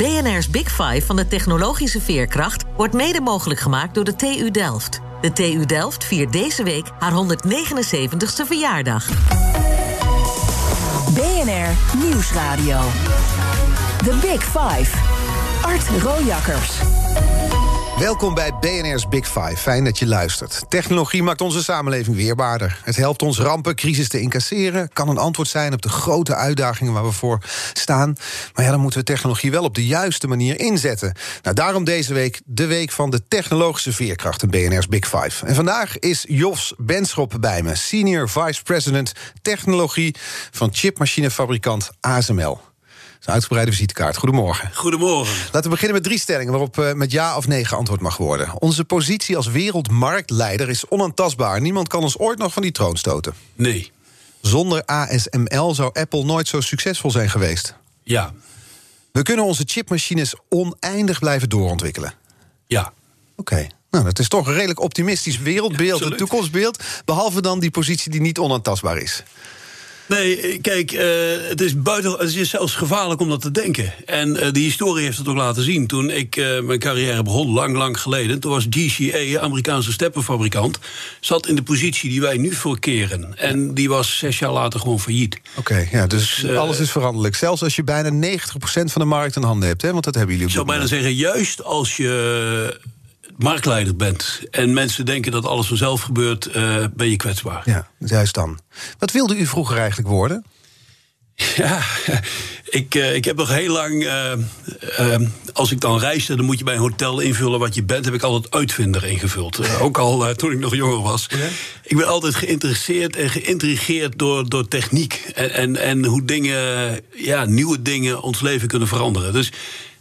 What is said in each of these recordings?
BNR's Big Five van de technologische veerkracht wordt mede mogelijk gemaakt door de TU Delft. De TU Delft viert deze week haar 179ste verjaardag. BNR Nieuwsradio. The Big Five. Art Rojakkers. Welkom bij BNR's Big Five. Fijn dat je luistert. Technologie maakt onze samenleving weerbaarder. Het helpt ons rampen, crisis te incasseren. Kan een antwoord zijn op de grote uitdagingen waar we voor staan. Maar ja, dan moeten we technologie wel op de juiste manier inzetten. Nou, daarom deze week de week van de technologische veerkracht in BNR's Big Five. En vandaag is Jos Benschop bij me, Senior Vice President Technologie van chipmachinefabrikant ASML. Een uitgebreide visitekaart. Goedemorgen. Goedemorgen. Laten we beginnen met drie stellingen waarop uh, met ja of nee geantwoord mag worden. Onze positie als wereldmarktleider is onaantastbaar. Niemand kan ons ooit nog van die troon stoten. Nee. Zonder ASML zou Apple nooit zo succesvol zijn geweest. Ja. We kunnen onze chipmachines oneindig blijven doorontwikkelen. Ja. Oké. Okay. Nou, dat is toch een redelijk optimistisch wereldbeeld, ja, een toekomstbeeld. Behalve dan die positie die niet onaantastbaar is. Nee, kijk, uh, het, is buiten, het is zelfs gevaarlijk om dat te denken. En uh, de historie heeft het ook laten zien. Toen ik uh, mijn carrière begon, lang, lang geleden... toen was GCA, Amerikaanse steppenfabrikant... zat in de positie die wij nu verkeren. En die was zes jaar later gewoon failliet. Oké, okay, ja, dus, dus alles is veranderlijk. Zelfs als je bijna 90% van de markt in handen hebt, hè? want dat hebben jullie ook. Ik zou bijna zeggen, juist als je marktleider bent en mensen denken dat alles vanzelf gebeurt, uh, ben je kwetsbaar. Ja, juist dan. Wat wilde u vroeger eigenlijk worden? Ja, ik, uh, ik heb nog heel lang. Uh, uh, als ik dan reisde, dan moet je bij een hotel invullen wat je bent. Heb ik altijd uitvinder ingevuld. ook al toen ik nog jonger was. Ja? Ik ben altijd geïnteresseerd en geïntrigeerd door, door techniek. En, en, en hoe dingen, ja, nieuwe dingen ons leven kunnen veranderen. Dus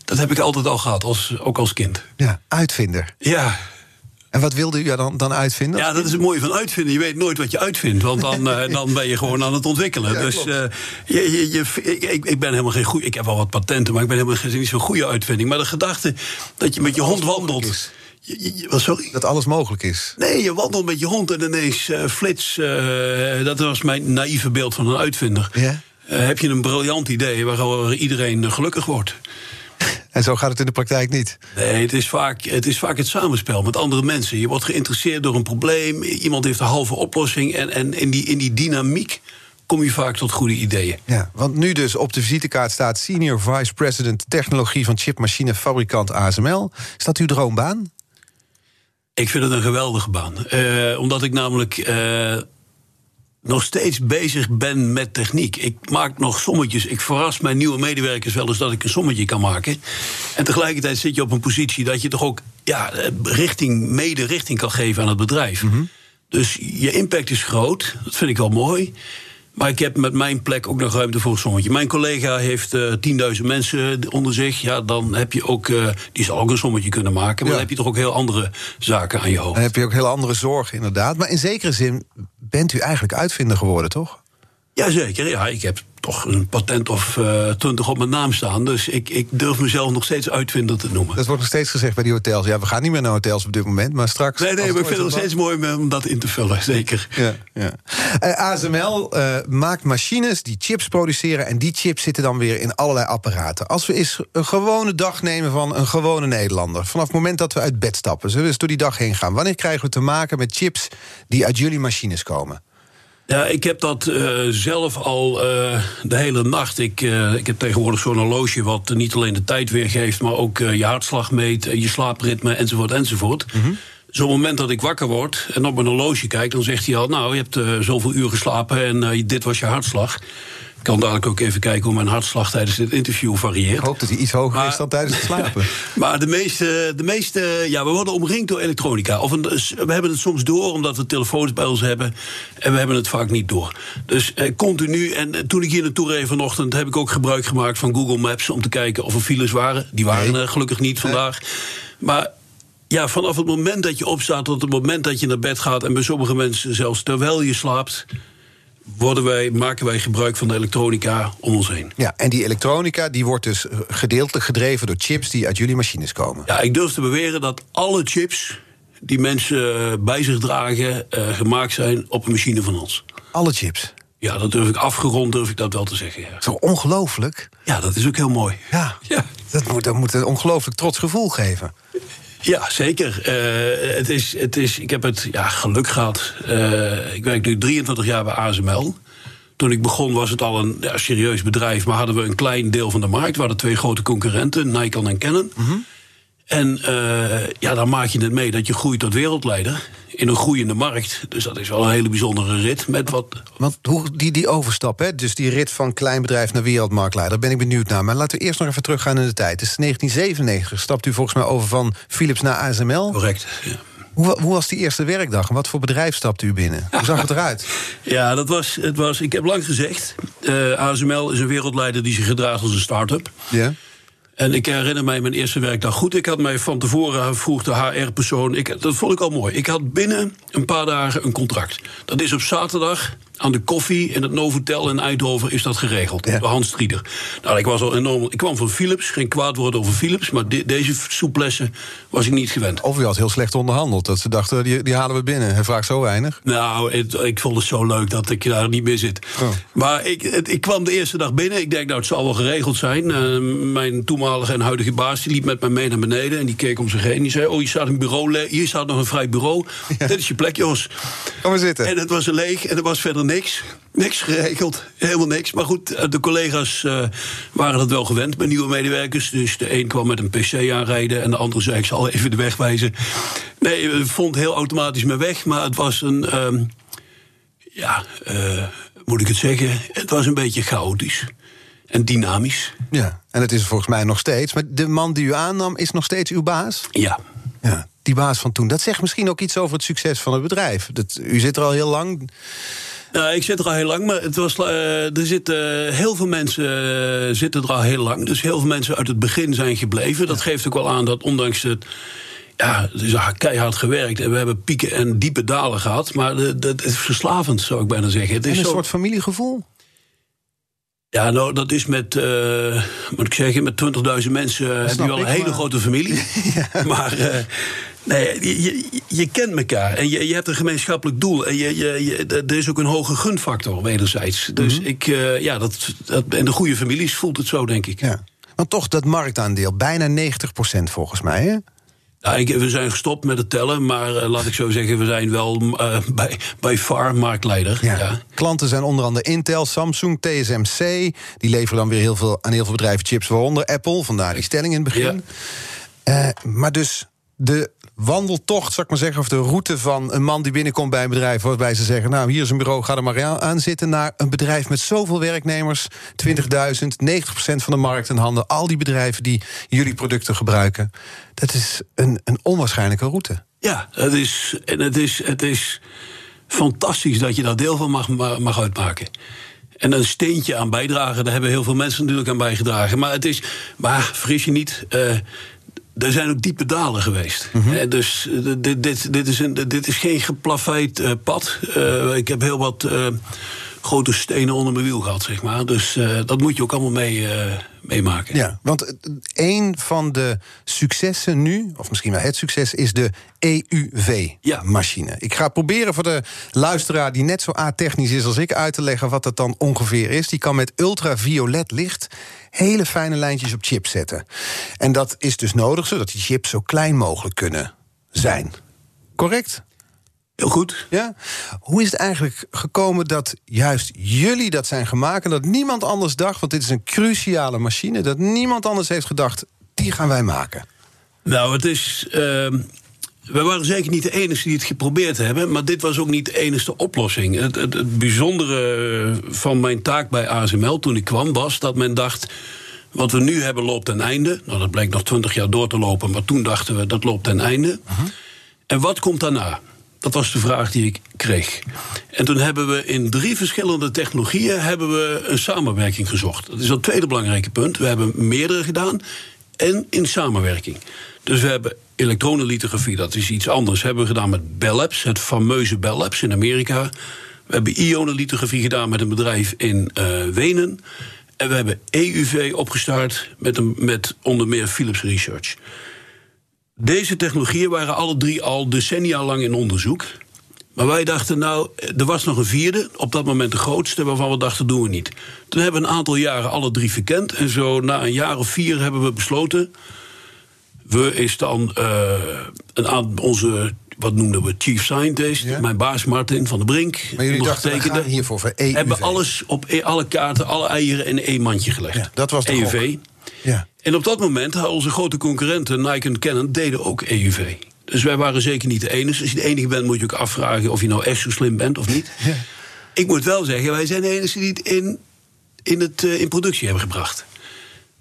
dat heb ik altijd al gehad, als, ook als kind. Ja, uitvinder. Ja. En wat wilde u dan, dan uitvinden? Ja, dat is het mooie van uitvinden. Je weet nooit wat je uitvindt, want dan, uh, dan ben je gewoon aan het ontwikkelen. Ja, dus uh, je, je, je, ik, ik ben helemaal geen goede. Ik heb wel wat patenten, maar ik ben helemaal geen, niet zo'n goede uitvinding. Maar de gedachte dat je met je hond wandelt. Je, je, wat, sorry? Dat alles mogelijk is. Nee, je wandelt met je hond en ineens uh, flits. dat was mijn naïeve beeld van een uitvinder. Ja? heb je een briljant idee waar iedereen gelukkig wordt. En zo gaat het in de praktijk niet. Nee, het is, vaak, het is vaak het samenspel met andere mensen. Je wordt geïnteresseerd door een probleem. Iemand heeft een halve oplossing. En, en in, die, in die dynamiek kom je vaak tot goede ideeën. Ja, want nu dus op de visitekaart staat Senior Vice President Technologie van chipmachinefabrikant ASML. Is dat uw droombaan? Ik vind het een geweldige baan. Uh, omdat ik namelijk. Uh, nog steeds bezig ben met techniek. Ik maak nog sommetjes. Ik verras mijn nieuwe medewerkers wel eens dat ik een sommetje kan maken. En tegelijkertijd zit je op een positie dat je toch ook ja, richting, mede richting kan geven aan het bedrijf. Mm -hmm. Dus je impact is groot. Dat vind ik wel mooi. Maar ik heb met mijn plek ook nog ruimte voor een sommetje. Mijn collega heeft uh, 10.000 mensen onder zich. Ja, dan heb je ook. Uh, die zal ook een sommetje kunnen maken. Maar ja. dan heb je toch ook heel andere zaken aan je hoofd. Dan heb je ook heel andere zorgen, inderdaad. Maar in zekere zin bent u eigenlijk uitvinder geworden, toch? Jazeker, ja. Ik heb toch een patent of uh, twintig op mijn naam staan. Dus ik, ik durf mezelf nog steeds uitvinder te noemen. Dat wordt nog steeds gezegd bij die hotels. Ja, we gaan niet meer naar hotels op dit moment, maar straks... Nee, nee, maar ik vind het nog steeds mooi om dat in te vullen, zeker. Ja, ja. Uh, ASML uh, maakt machines die chips produceren... en die chips zitten dan weer in allerlei apparaten. Als we eens een gewone dag nemen van een gewone Nederlander... vanaf het moment dat we uit bed stappen, zullen we eens door die dag heen gaan... wanneer krijgen we te maken met chips die uit jullie machines komen? Ja, ik heb dat uh, zelf al uh, de hele nacht. Ik, uh, ik heb tegenwoordig zo'n horloge wat niet alleen de tijd weergeeft, maar ook je hartslag meet, je slaapritme enzovoort enzovoort. Mm -hmm. Zo'n moment dat ik wakker word en op mijn horloge kijk, dan zegt hij al: Nou, je hebt zoveel uur geslapen en dit was je hartslag. Kan dadelijk ook even kijken hoe mijn hartslag tijdens dit interview varieert. Ik hoop dat hij iets hoger Maar- is dan tijdens het slapen. Maar de meeste, de meeste, ja, we worden omringd door elektronica. Of een, we hebben het soms door omdat we telefoons bij ons hebben. En we hebben het vaak niet door. Dus eh, continu. En eh, toen ik hier naartoe reed vanochtend, heb ik ook gebruik gemaakt van Google Maps om te kijken of er files waren. Die waren Nee. er gelukkig niet vandaag. Maar ja, vanaf het moment dat je opstaat tot het moment dat je naar bed gaat. En bij sommige mensen zelfs terwijl je slaapt. Worden wij, maken wij gebruik van de elektronica om ons heen. Ja, en die elektronica die wordt dus gedeeltelijk gedreven door chips die uit jullie machines komen. Ja, ik durf te beweren dat alle chips die mensen eh, bij zich dragen, eh, gemaakt zijn op een machine van ons. Alle chips. Ja, dat durf ik afgerond, durf ik dat wel te zeggen. Ja, Zo ongelooflijk. ja dat is ook heel mooi. Ja, Ja, Dat, moet, dat moet een ongelooflijk trots gevoel geven. Ja zeker. Eh, het is, het is, ik heb het ja, geluk gehad. Eh, ik werk nu 23 jaar bij ASML. Toen ik begon was het al een ja, serieus bedrijf, maar hadden we een klein deel van de markt. We hadden twee grote concurrenten, Nikon en Canon. En eh, ja, dan maak je het mee dat je groeit tot wereldleider in een groeiende markt. Dus dat is wel een hele bijzondere rit. Met wat, Want hoe, die, die overstap, hè, dus die rit van klein bedrijf naar wereldmarktleider, ben ik benieuwd naar. Maar laten we eerst nog even teruggaan in de tijd. Het is 1997, stapt u volgens mij over van Philips naar ASML. correct. Ja. Hoe, hoe was die eerste werkdag en wat voor bedrijf stapte u binnen? Hoe zag het eruit? Ja, dat was, het was, ik heb lang gezegd, eh, ASML is een wereldleider die zich gedraagt als een start-up. Ja. En ik herinner mij mijn eerste werkdag goed. Ik had mij van tevoren vroeg de HR-persoon. Dat vond ik al mooi. Ik had binnen een paar dagen een contract. Dat is op zaterdag aan de koffie in het Novotel in Eindhoven is dat geregeld. Ja. Door Hans Strieder. Nou, ik was al enorm. Ik kwam van Philips, geen kwaad woord over Philips, maar de- deze souplesse was ik niet gewend. Of u had heel slecht onderhandeld, dat ze dachten, die, die halen we binnen. Hij vraagt zo weinig. Nou, het- ik vond het zo leuk dat ik daar niet meer zit. Oh. Maar ik, het- ik kwam de eerste dag binnen. Ik denk, nou, het zal wel geregeld zijn. Eh, mijn toenmalige en huidige baas die liep met mij mee naar beneden. En die keek om zich heen. Die zei, oh, hier staat een bureau. Hier staat nog een vrij bureau. Dit is je plek, Jos. Kom maar zitten. En het was leeg en er was verder niks. Niks geregeld, helemaal niks. Maar goed, eh, de collega's eh, waren dat wel gewend met nieuwe medewerkers. Dus de een kwam met een PC aanrijden en de andere zei: Ik zal even de weg wijzen. Nee, het vond heel automatisch mijn weg, maar het was een. ehm, ja, eh, moet ik het zeggen? Het was een beetje chaotisch en dynamisch. Ja, en het is volgens mij nog steeds. Maar de man die u aannam is nog steeds uw baas? Ja. Ja, die baas van toen. Dat zegt misschien ook iets over het succes van het bedrijf. Dat, u zit er al heel lang. Nou, ik zit er al heel lang, maar het was, eh, er zitten heel veel mensen eh, zitten er al heel lang. Dus heel veel mensen uit het begin zijn gebleven. Dat geeft ook wel aan dat ondanks het. Ja, het is keihard gewerkt en we hebben pieken en diepe dalen gehad. Maar dat is verslavend, zou ik bijna zeggen. Het En is een zo, soort familiegevoel. Ja, nou, dat is met, eh, moet ik zeggen, met 20.000 mensen eh, heb je wel een hele maar- grote familie. Maar eh, nee, je, je, je kent elkaar en je, je hebt een gemeenschappelijk doel. En je, je, je- er is ook een hoge gunfactor wederzijds. Dus Mhm. ik, eh, ja, dat, dat, in de goede families voelt het zo, denk ik. Ja. Want toch dat marktaandeel, bijna 90% volgens mij. Hè? Nou, ik, we zijn gestopt met het tellen, maar eh, laat ik zo zeggen, we zijn wel eh, bij, bij far marktleider. ja. Klanten zijn onder andere Intel, Samsung, TSMC. Die leveren dan weer heel veel, aan heel veel bedrijven chips, waaronder Apple. Vandaar die stelling in het begin. Maar dus de wandeltocht, zou ik maar zeggen, of de route van een man die binnenkomt bij een bedrijf, waarbij ze zeggen: Nou, hier is een bureau, ga er maar aan- zitten. Naar een bedrijf met zoveel werknemers, 20.000, 90% van de markt in handen. Al die bedrijven die jullie producten gebruiken. Dat is een, een onwaarschijnlijke route. Ja, het is, het is, het is fantastisch dat je daar deel van mag, ma- mag uitmaken. En een steentje aan bijdragen, daar hebben heel veel mensen natuurlijk aan bijgedragen. Maar het is, maar vergis je niet, eh, er zijn ook diepe dalen geweest. Eh, dus eh, dit, dit, dit, is een, dit is geen geplaveid eh, pad. Eh, ik heb heel wat grote stenen onder mijn wiel gehad, zeg maar. Dus dat moet je ook allemaal mee, meemaken. Ja, want een van de successen nu, of misschien wel het succes, is de EUV-machine. Ik ga proberen voor de luisteraar die net zo a-technisch is als ik uit te leggen wat dat dan ongeveer is. Die kan met ultraviolet licht hele fijne lijntjes op chip zetten. En dat is dus nodig zodat die chips zo klein mogelijk kunnen zijn. Correct? Heel goed. Ja? Hoe is het eigenlijk gekomen dat juist jullie dat zijn gemaakt... en dat niemand anders dacht, want dit is een cruciale machine... dat niemand anders heeft gedacht, die gaan wij maken? Nou, het is. ehm, We waren zeker niet de enige die het geprobeerd hebben, maar dit was ook niet de enige oplossing. Het, het, het bijzondere van mijn taak bij ASML toen ik kwam was dat men dacht. Wat we nu hebben loopt ten einde. Nou, dat blijkt nog twintig jaar door te lopen, maar toen dachten we dat loopt ten einde. En wat komt daarna? Dat was de vraag die ik kreeg. En toen hebben we in drie verschillende technologieën hebben we een samenwerking gezocht. Dat is het tweede belangrijke punt. We hebben meerdere gedaan en in samenwerking. Dus we hebben elektronenlithografie, dat is iets anders, hebben we gedaan met Bell Labs, het fameuze Bell Labs in Amerika. We hebben ionenlithografie gedaan met een bedrijf in uh, Wenen. En we hebben EUV opgestart met, een, met onder meer Philips Research. Deze technologieën waren alle drie al decennia lang in onderzoek. Maar wij dachten, nou, er was nog een vierde, op dat moment de grootste, waarvan we dachten, doen we niet. Toen hebben we een aantal jaren alle drie verkend. En zo na een jaar of vier hebben we besloten. We is dan uh, een onze wat noemden we chief scientist, ja. mijn baas Martin van der Brink. Maar jullie dachten, we gaan hiervoor voor EUV. Hebben alles op e- alle kaarten, alle eieren in één mandje gelegd. Ja, dat was de EUV. Ja. En op dat moment, onze grote concurrenten Nike en Canon deden ook EUV. Dus wij waren zeker niet de enige. Als je de enige bent, moet je ook afvragen of je nou echt zo slim bent of niet. Ja. Ik moet wel zeggen, wij zijn de enige die het in, in, het, uh, in productie hebben gebracht.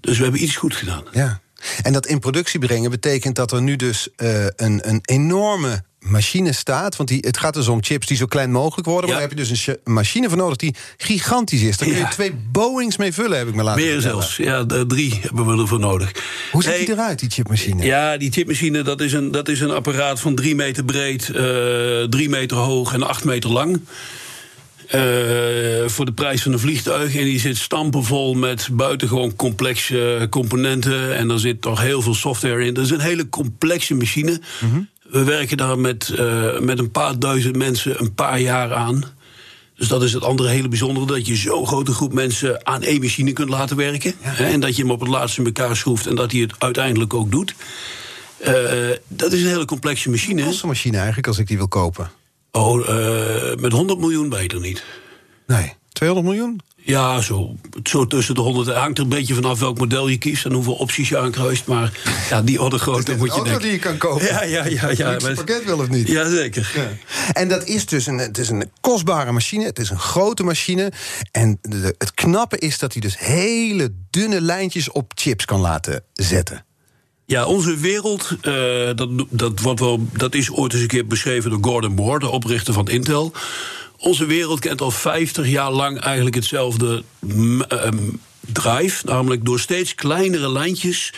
Dus we hebben iets goed gedaan. Ja. En dat in productie brengen betekent dat er nu dus uh, een, een enorme machine staat. Want die, het gaat dus om chips die zo klein mogelijk worden. Maar daar heb je dus een machine voor nodig die gigantisch is. Daar kun je ja. twee Boeings mee vullen, heb ik me laten Meer vertellen. zelfs. Ja, drie hebben we ervoor nodig. Hoe ziet hey, die eruit, die chipmachine? Ja, die chipmachine dat is een, dat is een apparaat van drie meter breed, uh, drie meter hoog en acht meter lang. Uh, voor de prijs van een vliegtuig. En die zit stampenvol met buitengewoon complexe componenten. En er zit toch heel veel software in. Dat is een hele complexe machine. Mm -hmm. We werken daar met, uh, met een paar duizend mensen een paar jaar aan. Dus dat is het andere hele bijzondere, dat je zo'n grote groep mensen aan één machine kunt laten werken. Ja. Hè, en dat je hem op het laatste in elkaar schroeft en dat hij het uiteindelijk ook doet. Uh, dat is een hele complexe machine. Een machine eigenlijk als ik die wil kopen? Oh, uh, met 100 miljoen beter niet. Nee, 200 miljoen? Ja, zo, zo tussen de 100. Het hangt er een beetje vanaf welk model je kiest en hoeveel opties je aankruist. Maar ja, die orde grootte moet je denken. die je kan kopen. Ja, ja, ja. ja het pakket wil of niet? Jazeker. Ja. En dat is dus een, het is een kostbare machine. Het is een grote machine. En de, het knappe is dat hij dus hele dunne lijntjes op chips kan laten zetten. Ja, onze wereld, uh, dat, dat, wordt wel, dat is ooit eens een keer beschreven door Gordon Moore, de oprichter van Intel. Onze wereld kent al 50 jaar lang eigenlijk hetzelfde um, drive. Namelijk door steeds kleinere lijntjes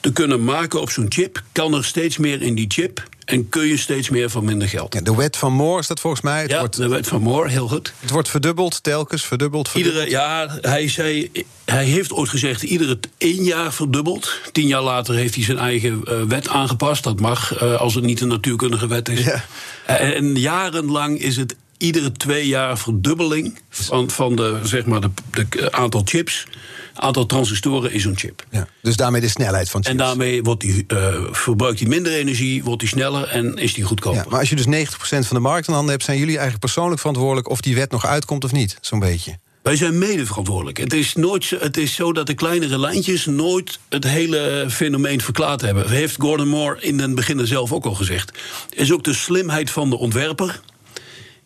te kunnen maken op zo'n chip, kan er steeds meer in die chip. En kun je steeds meer van minder geld. Ja, de wet van Moore is dat volgens mij. Het ja, wordt, de wet van Moore, heel goed. Het wordt verdubbeld, telkens verdubbeld. verdubbeld. Iedere, ja, hij, zei, hij heeft ooit gezegd, iedere één jaar verdubbeld. Tien jaar later heeft hij zijn eigen uh, wet aangepast. Dat mag, uh, als het niet een natuurkundige wet is. Ja. Uh, en jarenlang is het iedere twee jaar verdubbeling van, van de, zeg maar de, de aantal chips. Aantal transistoren in zo'n chip. Ja, dus daarmee de snelheid van chips. En daarmee wordt die, uh, verbruikt hij minder energie, wordt hij sneller en is die goedkoper. Ja, maar als je dus 90% van de markt in handen hebt, zijn jullie eigenlijk persoonlijk verantwoordelijk of die wet nog uitkomt of niet? Zo'n beetje. Wij zijn mede verantwoordelijk. Het is, nooit, het is zo dat de kleinere lijntjes nooit het hele fenomeen verklaard hebben. Heeft Gordon Moore in het begin zelf ook al gezegd. Het is ook de slimheid van de ontwerper.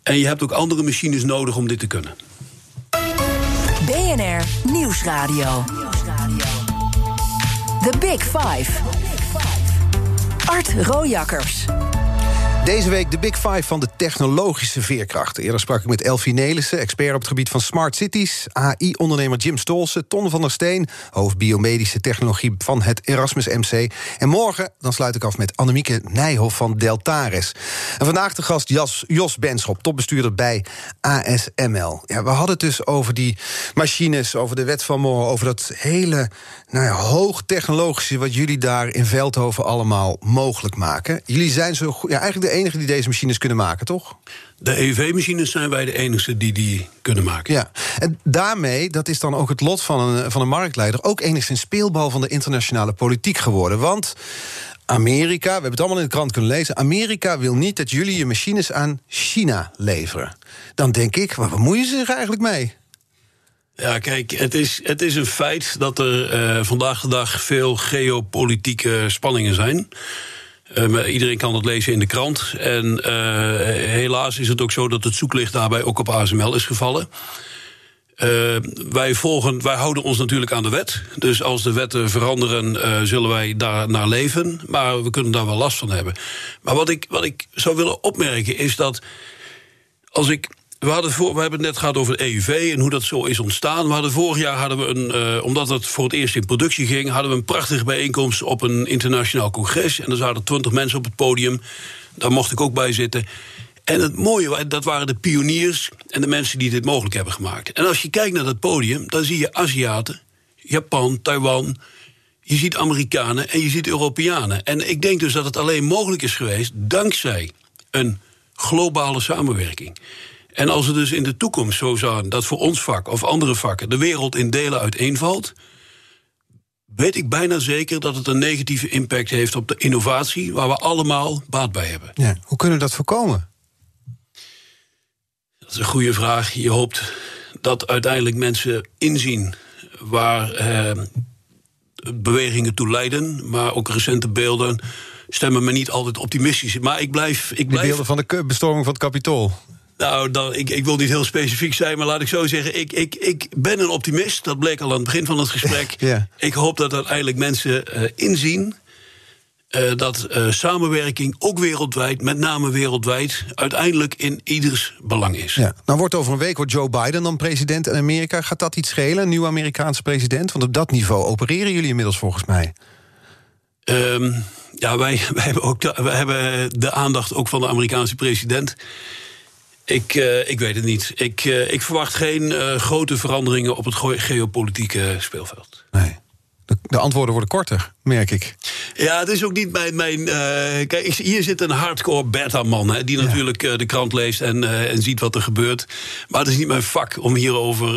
En je hebt ook andere machines nodig om dit te kunnen. BNR Nieuwsradio. The Big Five. Art Rojakkers. Deze week de Big Five van de technologische veerkracht. Eerder sprak ik met Elfie Nelissen, expert op het gebied van smart cities... AI-ondernemer Jim Stolsen, Ton van der Steen... hoofd biomedische technologie van het Erasmus MC. En morgen dan sluit ik af met Annemieke Nijhoff van Deltares. En vandaag de gast Jas, Jos Benschop, topbestuurder bij ASML. Ja, we hadden het dus over die machines, over de wet van Moore... over dat hele nou ja, hoogtechnologische wat jullie daar in Veldhoven allemaal mogelijk maken. Jullie zijn zo goed, ja, eigenlijk de enige die deze machines kunnen maken, toch? De EV-machines zijn wij de enige die die kunnen maken. Ja, en daarmee, dat is dan ook het lot van een, van een marktleider... ook enigszins speelbal van de internationale politiek geworden. Want Amerika, we hebben het allemaal in de krant kunnen lezen... Amerika wil niet dat jullie je machines aan China leveren. Dan denk ik, waar bemoeien ze zich eigenlijk mee? Ja, kijk, het is, het is een feit dat er uh, vandaag de dag veel geopolitieke spanningen zijn. Uh, iedereen kan dat lezen in de krant. En uh, helaas is het ook zo dat het zoeklicht daarbij ook op ASML is gevallen. Uh, wij, volgen, wij houden ons natuurlijk aan de wet. Dus als de wetten veranderen, zullen wij daar naar leven. Maar we kunnen daar wel last van hebben. Maar wat ik, wat ik zou willen opmerken is dat. Als ik. We, hadden voor, we hebben het net gehad over EUV en hoe dat zo is ontstaan. We hadden vorig jaar hadden we een, uh, omdat het voor het eerst in productie ging, hadden we een prachtige bijeenkomst op een internationaal congres. En er zaten twintig mensen op het podium. Daar mocht ik ook bij zitten. En het mooie, dat waren de pioniers en de mensen die dit mogelijk hebben gemaakt. En als je kijkt naar dat podium, dan zie je Aziaten, Japan, Taiwan. Je ziet Amerikanen en je ziet Europeanen. En ik denk dus dat het alleen mogelijk is geweest dankzij een globale samenwerking. En als het dus in de toekomst zo zou dat voor ons vak of andere vakken de wereld in delen uiteenvalt, weet ik bijna zeker dat het een negatieve impact heeft op de innovatie waar we allemaal baat bij hebben. Ja, hoe kunnen we dat voorkomen? Dat is een goede vraag. Je hoopt dat uiteindelijk mensen inzien waar eh, bewegingen toe leiden. Maar ook recente beelden stemmen me niet altijd optimistisch. Maar ik blijf. Ik blijf... De beelden van de bestorming van het Capitool. Nou, dan, ik, ik wil niet heel specifiek zijn, maar laat ik zo zeggen. Ik, ik, ik ben een optimist. Dat bleek al aan het begin van het gesprek. ja. Ik hoop dat uiteindelijk mensen uh, inzien uh, dat uh, samenwerking ook wereldwijd, met name wereldwijd, uiteindelijk in ieders belang is. Ja. Nou wordt over een week wordt Joe Biden dan president in Amerika. Gaat dat iets schelen, een nieuwe Amerikaanse president? Want op dat niveau opereren jullie inmiddels volgens mij. Um, ja, wij, wij, hebben ook de, wij hebben de aandacht ook van de Amerikaanse president. Ik, uh, ik weet het niet. Ik, uh, ik verwacht geen uh, grote veranderingen op het geopolitieke speelveld. Nee. De, de, antwoorden worden korter, merk ik. Ja, het is ook niet mijn. mijn uh, kijk, hier zit een hardcore beta-man. die ja. natuurlijk uh, de krant leest en, uh, en ziet wat er gebeurt. Maar het is niet mijn vak om hierover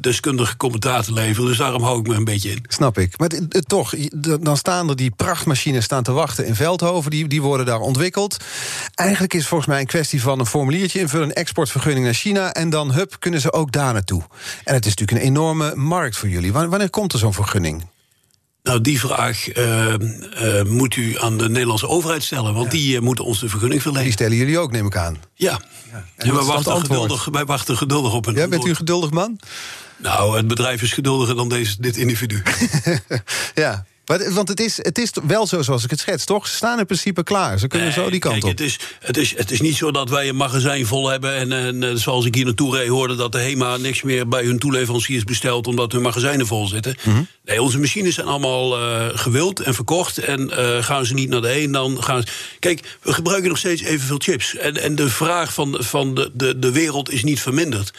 deskundige commentaar te leveren. Dus daarom hou ik me een beetje in. Snap ik. Maar toch, dan staan er die prachtmachines staan te wachten in Veldhoven. Die, die worden daar ontwikkeld. Eigenlijk is het volgens mij een kwestie van een formuliertje invullen, een exportvergunning naar China. En dan, hup, kunnen ze ook daar naartoe. En het is natuurlijk een enorme markt voor jullie. Wanneer komt er zo'n vergunning? Nou, die vraag uh, uh, moet u aan de Nederlandse overheid stellen. Want ja. die uh, moeten ons de vergunning verlenen. Die stellen jullie ook, neem ik aan. Ja. ja. En, en wij, wachten geduldig, wij wachten geduldig op een Ja, bent u een geduldig man? Nou, het bedrijf is geduldiger dan deze, dit individu. ja. Want het is, het is wel zo zoals ik het schets, toch? Ze staan in principe klaar. Ze kunnen nee, zo die kant kijk, op. Het is, het, is, het is niet zo dat wij een magazijn vol hebben. En, en zoals ik hier naartoe reed, hoorde dat de HEMA niks meer bij hun toeleveranciers bestelt. omdat hun magazijnen vol zitten. Mhm. Mm -hmm. Nee, onze machines zijn allemaal uh, gewild en verkocht. En uh, gaan ze niet naar de een, dan gaan ze. Kijk, we gebruiken nog steeds evenveel chips. En, en de vraag van, van de, de, de wereld is niet verminderd.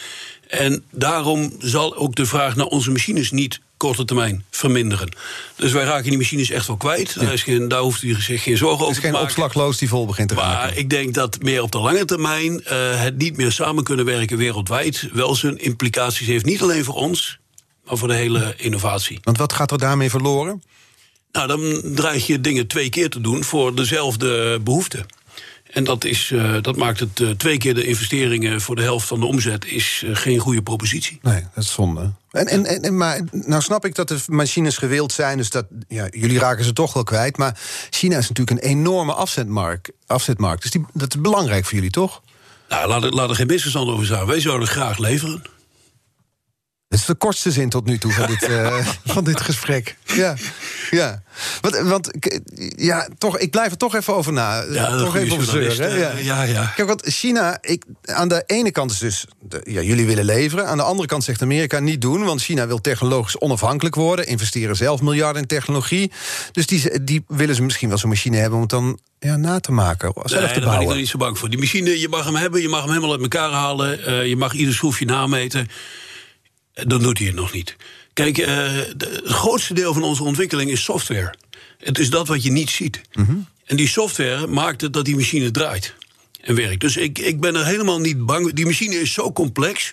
En daarom zal ook de vraag naar onze machines niet korte termijn verminderen. Dus wij raken die machines echt wel kwijt. Ja. Daar, is geen, daar hoeft u zich geen zorgen over te maken. Het is geen opslagloos die vol begint te maar raken. Maar ik denk dat meer op de lange termijn... Uh, het niet meer samen kunnen werken wereldwijd... wel zijn implicaties heeft, niet alleen voor ons... maar voor de hele innovatie. Want wat gaat er daarmee verloren? Nou, dan dreig je dingen twee keer te doen voor dezelfde behoefte. En dat, is, uh, dat maakt het uh, twee keer de investeringen voor de helft van de omzet is uh, geen goede propositie. Nee, dat is zonde. En, en, en, maar nou snap ik dat de machines gewild zijn, dus dat ja, jullie raken ze toch wel kwijt. Maar China is natuurlijk een enorme afzetmarkt. afzetmarkt dus die, dat is belangrijk voor jullie, toch? Nou, laat er, laat er geen misverstand over zijn. Wij zouden graag leveren. Dat is de kortste zin tot nu toe van dit, uh, van dit gesprek. Ja, ja. Want, want ja, toch, ik blijf er toch even over na. Ja, toch even over zeuren. Ja. ja, ja. Kijk, want China, ik, aan de ene kant is dus... De, ja, jullie willen leveren. Aan de andere kant zegt Amerika niet doen... want China wil technologisch onafhankelijk worden. Investeren zelf miljarden in technologie. Dus die, die willen ze misschien wel zo'n machine hebben... om het dan ja, na te maken, zelf nee, te daar bouwen. ben ik er niet zo bang voor. Die machine, je mag hem hebben, je mag hem helemaal uit elkaar halen... Uh, je mag ieder schroefje nameten... Dan doet hij het nog niet. Kijk, de, het grootste deel van onze ontwikkeling is software. Het is dat wat je niet ziet. Mm -hmm. En die software maakt het dat die machine draait en werkt. Dus ik, ik ben er helemaal niet bang. Die machine is zo complex.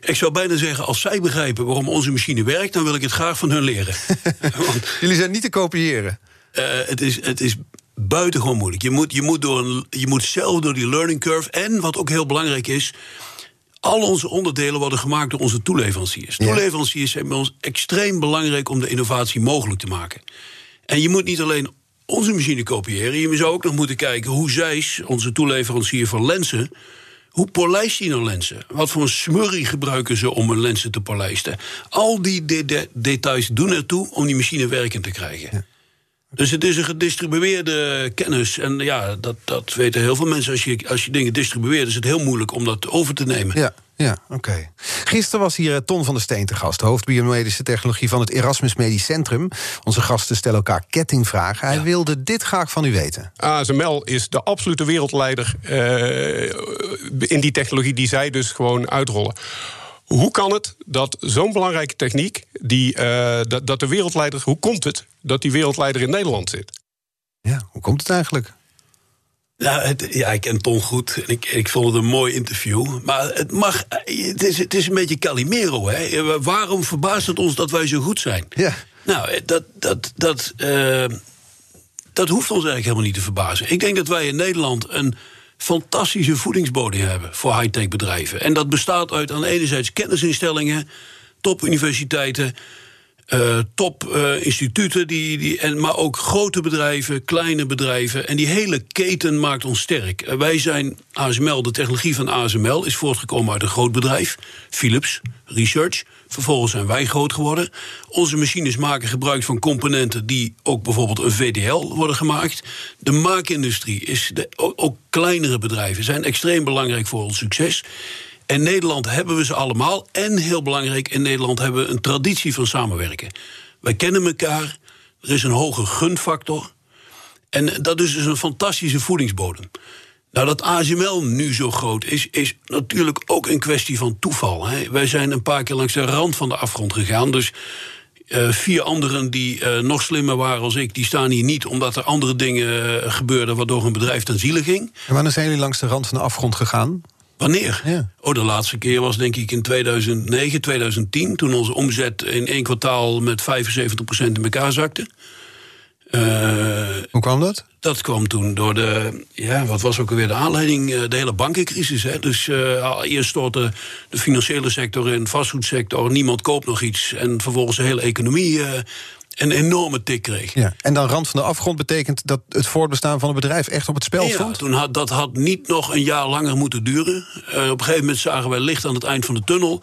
Ik zou bijna zeggen, als zij begrijpen waarom onze machine werkt... dan wil ik het graag van hun leren. Want, Jullie zijn niet te kopiëren. Uh, het, is, het is buitengewoon moeilijk. Je moet, je, moet door een, je moet zelf door die learning curve. En wat ook heel belangrijk is... Al onze onderdelen worden gemaakt door onze toeleveranciers. Ja. Toeleveranciers zijn bij ons extreem belangrijk om de innovatie mogelijk te maken. En je moet niet alleen onze machine kopiëren. Je zou ook nog moeten kijken hoe Zeiss, onze toeleverancier van lenzen. Hoe polijst die nou lenzen? Wat voor een smurrie gebruiken ze om een lenzen te polijsten? Al die de- de- details doen ertoe om die machine werkend te krijgen. Dus het is een gedistribueerde kennis. En ja, dat, dat weten heel veel mensen. Als je, als je dingen distribueert, is het heel moeilijk om dat over te nemen. Ja, ja oké. Gisteren was hier eh, Ton van der Steen te gast, hoofd biomedische technologie van het Erasmus Medisch Centrum. Onze gasten stellen elkaar kettingvragen. Hij wilde dit graag van u weten. ASML is de absolute wereldleider eh, in die technologie die zij dus gewoon uitrollen. Hoe kan het dat zo'n belangrijke techniek, die, eh, dat, dat de wereldleider, hoe komt het dat die wereldleider in Nederland zit? Ja, hoe komt het eigenlijk? Ja, het, ja, ik ken Ton goed. En ik, ik vond het een mooi interview. Maar het mag. Het is, het is een beetje Calimero. Hè? Waarom verbaast het ons dat wij zo goed zijn? Ja. Nou, dat, dat, dat, eh, dat hoeft ons eigenlijk helemaal niet te verbazen. Ik denk dat wij in Nederland een fantastische voedingsbodem hebben voor high-tech bedrijven. En dat bestaat uit aan enerzijds kennisinstellingen, topuniversiteiten. Eh top-instituten, die, die, en, maar ook grote bedrijven, kleine bedrijven. En die hele keten maakt ons sterk. Eh, wij zijn ASML, de technologie van ASML is voortgekomen uit een groot bedrijf, Philips Research. Vervolgens zijn wij groot geworden. Onze machines maken gebruik van componenten die ook bijvoorbeeld een VDL worden gemaakt. De maakindustrie is de, ook kleinere bedrijven zijn extreem belangrijk voor ons succes. In Nederland hebben we ze allemaal. En heel belangrijk, in Nederland hebben we een traditie van samenwerken. Wij kennen elkaar. Er is een hoge gunfactor. En dat is dus een fantastische voedingsbodem. Nou, dat ASML nu zo groot is, is natuurlijk ook een kwestie van toeval. Hè. Wij zijn een paar keer langs de rand van de afgrond gegaan. Dus eh, vier anderen die eh, nog slimmer waren als ik, die staan hier niet omdat er andere dingen eh, gebeurden waardoor hun bedrijf ten ziele ging. En wanneer zijn jullie langs de rand van de afgrond gegaan? Wanneer? Ja. Oh, de laatste keer was denk ik in 2009, 2010... toen onze omzet in één kwartaal met 75% in elkaar zakte. Eh, Hoe kwam dat? dat kwam toen door de, ja, wat was ook alweer de aanleiding? Eh, De hele bankencrisis. Hè? Dus eh, eerst stortte de financiële sector in, vastgoedsector, niemand koopt nog iets. En vervolgens de hele economie een enorme tik kreeg. Ja. En dan rand van de afgrond betekent dat het voortbestaan van het bedrijf echt op het spel Ja, stond? toen had, dat had niet nog een jaar langer moeten duren. Eh, op een gegeven moment zagen wij licht aan het eind van de tunnel.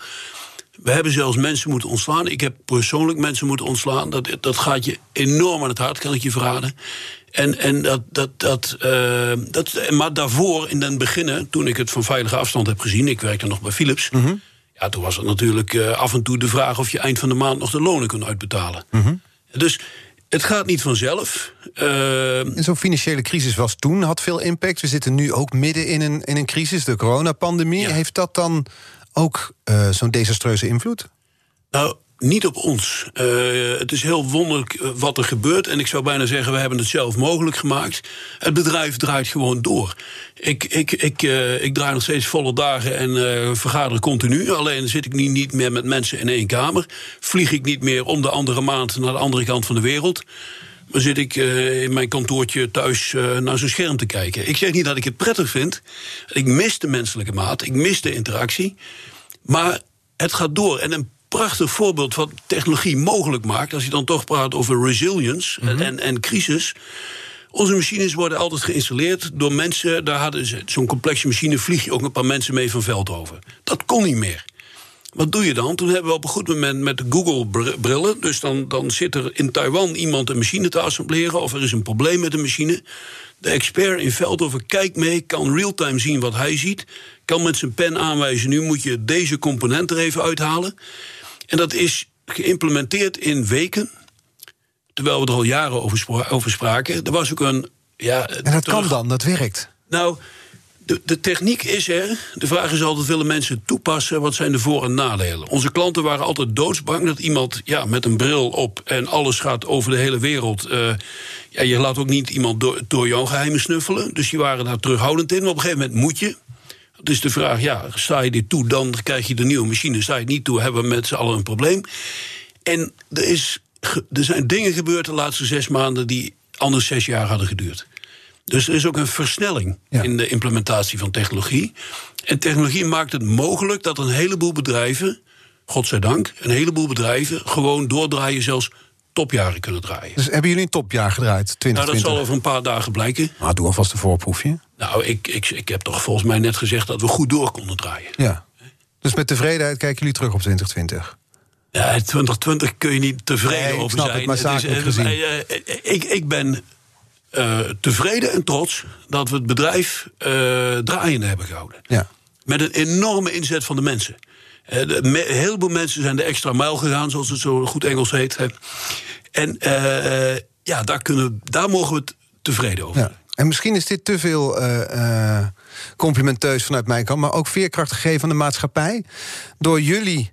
We hebben zelfs mensen moeten ontslaan. Ik heb persoonlijk mensen moeten ontslaan. Dat, dat gaat je enorm aan het hart, kan ik je verraden. En, en dat, dat, dat, eh, dat, maar daarvoor, in het begin, toen ik het van veilige afstand heb gezien... ik werkte nog bij Philips... Ja, toen was het natuurlijk eh, af en toe de vraag... of je eind van de maand nog de lonen kon uitbetalen. Dus het gaat niet vanzelf. En zo'n financiële crisis was toen, had veel impact. We zitten nu ook midden in een, in een crisis, de coronapandemie. Ja. Heeft dat dan ook eh, zo'n desastreuze invloed? Nou, niet op ons. Eh, het is heel wonderlijk eh, wat er gebeurt. En ik zou bijna zeggen, we hebben het zelf mogelijk gemaakt. Het bedrijf draait gewoon door. Ik, ik, ik, eh, ik draai nog steeds volle dagen en eh, vergader continu. Alleen zit ik nu niet meer met mensen in één kamer. Vlieg ik niet meer om de andere maand naar de andere kant van de wereld. Maar zit ik in mijn kantoortje thuis naar zo'n scherm te kijken. Ik zeg niet dat ik het prettig vind. Ik mis de menselijke maat. Ik mis de interactie. Maar het gaat door. En een prachtig voorbeeld wat technologie mogelijk maakt... als je dan toch praat over resilience en, en, en crisis... Onze machines worden altijd geïnstalleerd door mensen. Daar hadden ze zo'n complexe machine, vlieg je ook een paar mensen mee van veld over. Dat kon niet meer. Wat doe je dan? Toen hebben we op een goed moment met de Google-brillen. Dus dan, dan zit er in Taiwan iemand een machine te assembleren. of er is een probleem met de machine. De expert in Veldhoven kijkt mee, kan real-time zien wat hij ziet. Kan met zijn pen aanwijzen: nu moet je deze component er even uithalen. En dat is geïmplementeerd in weken. Terwijl we er al jaren over, spra- over spraken. Er was ook een. Ja, En dat kan dan, dat werkt. nou, de, de techniek is er. De vraag is altijd, willen mensen het toepassen? Wat zijn de voor- en nadelen? Onze klanten waren altijd doodsbang dat iemand ja, met een bril op... en alles gaat over de hele wereld. eh, ja, je laat ook niet iemand door, door jouw geheimen snuffelen. Dus die waren daar terughoudend in. Maar op een gegeven moment moet je. Dus de vraag, ja, sta je dit toe, dan krijg je de nieuwe machine. Sta je het niet toe, hebben we met z'n allen een probleem. En er, is, er zijn dingen gebeurd de laatste zes maanden... die anders zes jaar hadden geduurd. Dus er is ook een versnelling Ja. in de implementatie van technologie. En technologie maakt het mogelijk dat een heleboel bedrijven, godzijdank, een heleboel bedrijven gewoon doordraaien zelfs topjaren kunnen draaien. Dus hebben jullie een topjaar gedraaid, Nou, dat 2020? zal over een paar dagen blijken. Nou, doe alvast een voorproefje. Nou, ik, ik, ik heb toch volgens mij net gezegd dat we goed door konden draaien. Ja. Dus met tevredenheid kijken jullie terug op 2020. Ja, 2020 kun je niet tevreden Nee, over snap zijn. het, maar eh, gezien. eh, eh, ik, ik ben tevreden en trots dat we het bedrijf draaiende hebben gehouden. Ja. Met een enorme inzet van de mensen. Eh, de, me, heel veel mensen zijn de extra mijl gegaan, zoals het zo goed Engels heet. En ja, daar, kunnen, daar mogen we het tevreden over Ja. En misschien is dit te veel eh, eh, complimenteus vanuit mijn kant, maar ook veerkracht gegeven aan de maatschappij. Door jullie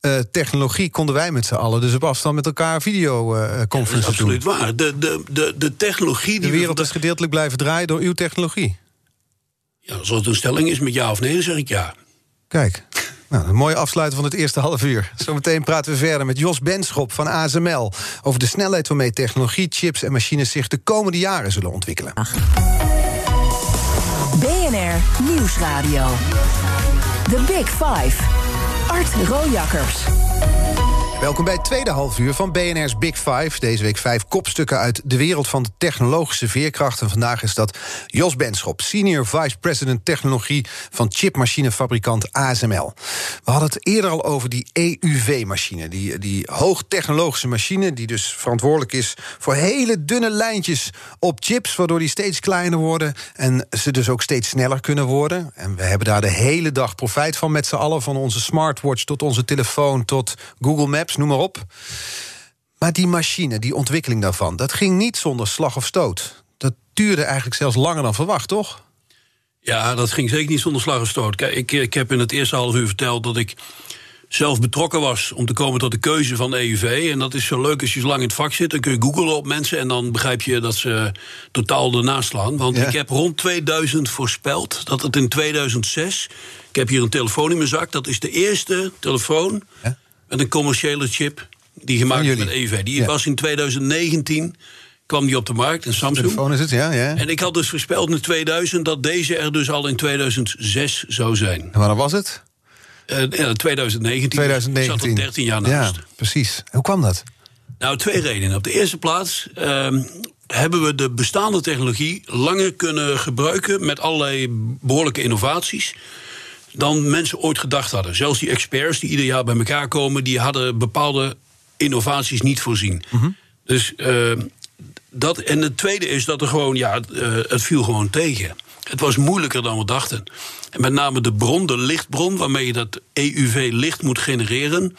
eh, technologie konden wij met z'n allen dus op afstand met elkaar videoconferences doen. absoluut waar. De, de, de, de technologie De die we wereld is gedeeltelijk blijven draaien door uw technologie. Ja, als het een stelling is met ja of nee, dan zeg ik ja. Kijk, nou, een mooie afsluiting van het eerste half uur. Zometeen praten we verder met Jos Benschop van ASML... over de snelheid waarmee technologie, chips en machines... zich de komende jaren zullen ontwikkelen. BNR Nieuwsradio. The Big Five. Art Rojakkers. Welkom bij het tweede halfuur van BNR's Big Five. Deze week vijf kopstukken uit de wereld van de technologische veerkracht. En vandaag is dat Jos Benschop, Senior Vice President Technologie van chipmachinefabrikant ASML. We hadden het eerder al over die EUV-machine. Die, die hoogtechnologische machine die dus verantwoordelijk is voor hele dunne lijntjes op chips, waardoor die steeds kleiner worden en ze dus ook steeds sneller kunnen worden. En we hebben daar de hele dag profijt van met z'n allen, van onze smartwatch tot onze telefoon tot Google Maps, noem maar op. Maar die machine, die ontwikkeling daarvan, dat ging niet zonder slag of stoot. Dat duurde eigenlijk zelfs langer dan verwacht, toch? Ja, dat ging zeker niet zonder slag of stoot. Kijk, ik, ik heb in het eerste half uur verteld dat ik zelf betrokken was om te komen tot de keuze van EUV. En dat is zo leuk als je zo lang in het vak zit. Dan kun je googlen op mensen en dan begrijp je dat ze totaal ernaast slaan. Want Ja. ik heb rond 2000 voorspeld dat het in 2006... Ik heb hier een telefoon in mijn zak. Dat is de eerste telefoon Ja. Met een commerciële chip die gemaakt is met? EUV. Die Ja. was in 2019, kwam die op de markt, een Samsung. Telefoon is het, ja, ja. En ik had dus voorspeld in 2000 dat deze er dus al in 2006 zou zijn. En wanneer was het? Eh ja, 2019. 2019. Ik zat er 13 jaar naast. Ja, precies. Hoe kwam dat? Nou, twee redenen. Op de eerste plaats ehm, hebben we de bestaande technologie langer kunnen gebruiken met allerlei behoorlijke innovaties dan mensen ooit gedacht hadden. Zelfs die experts die ieder jaar bij elkaar komen, die hadden bepaalde innovaties niet voorzien. Dus ehm, dat. En het tweede is dat er gewoon, ja, eh, het viel gewoon tegen. Het was moeilijker dan we dachten. En met name de bron, de lichtbron, waarmee je dat EUV-licht moet genereren.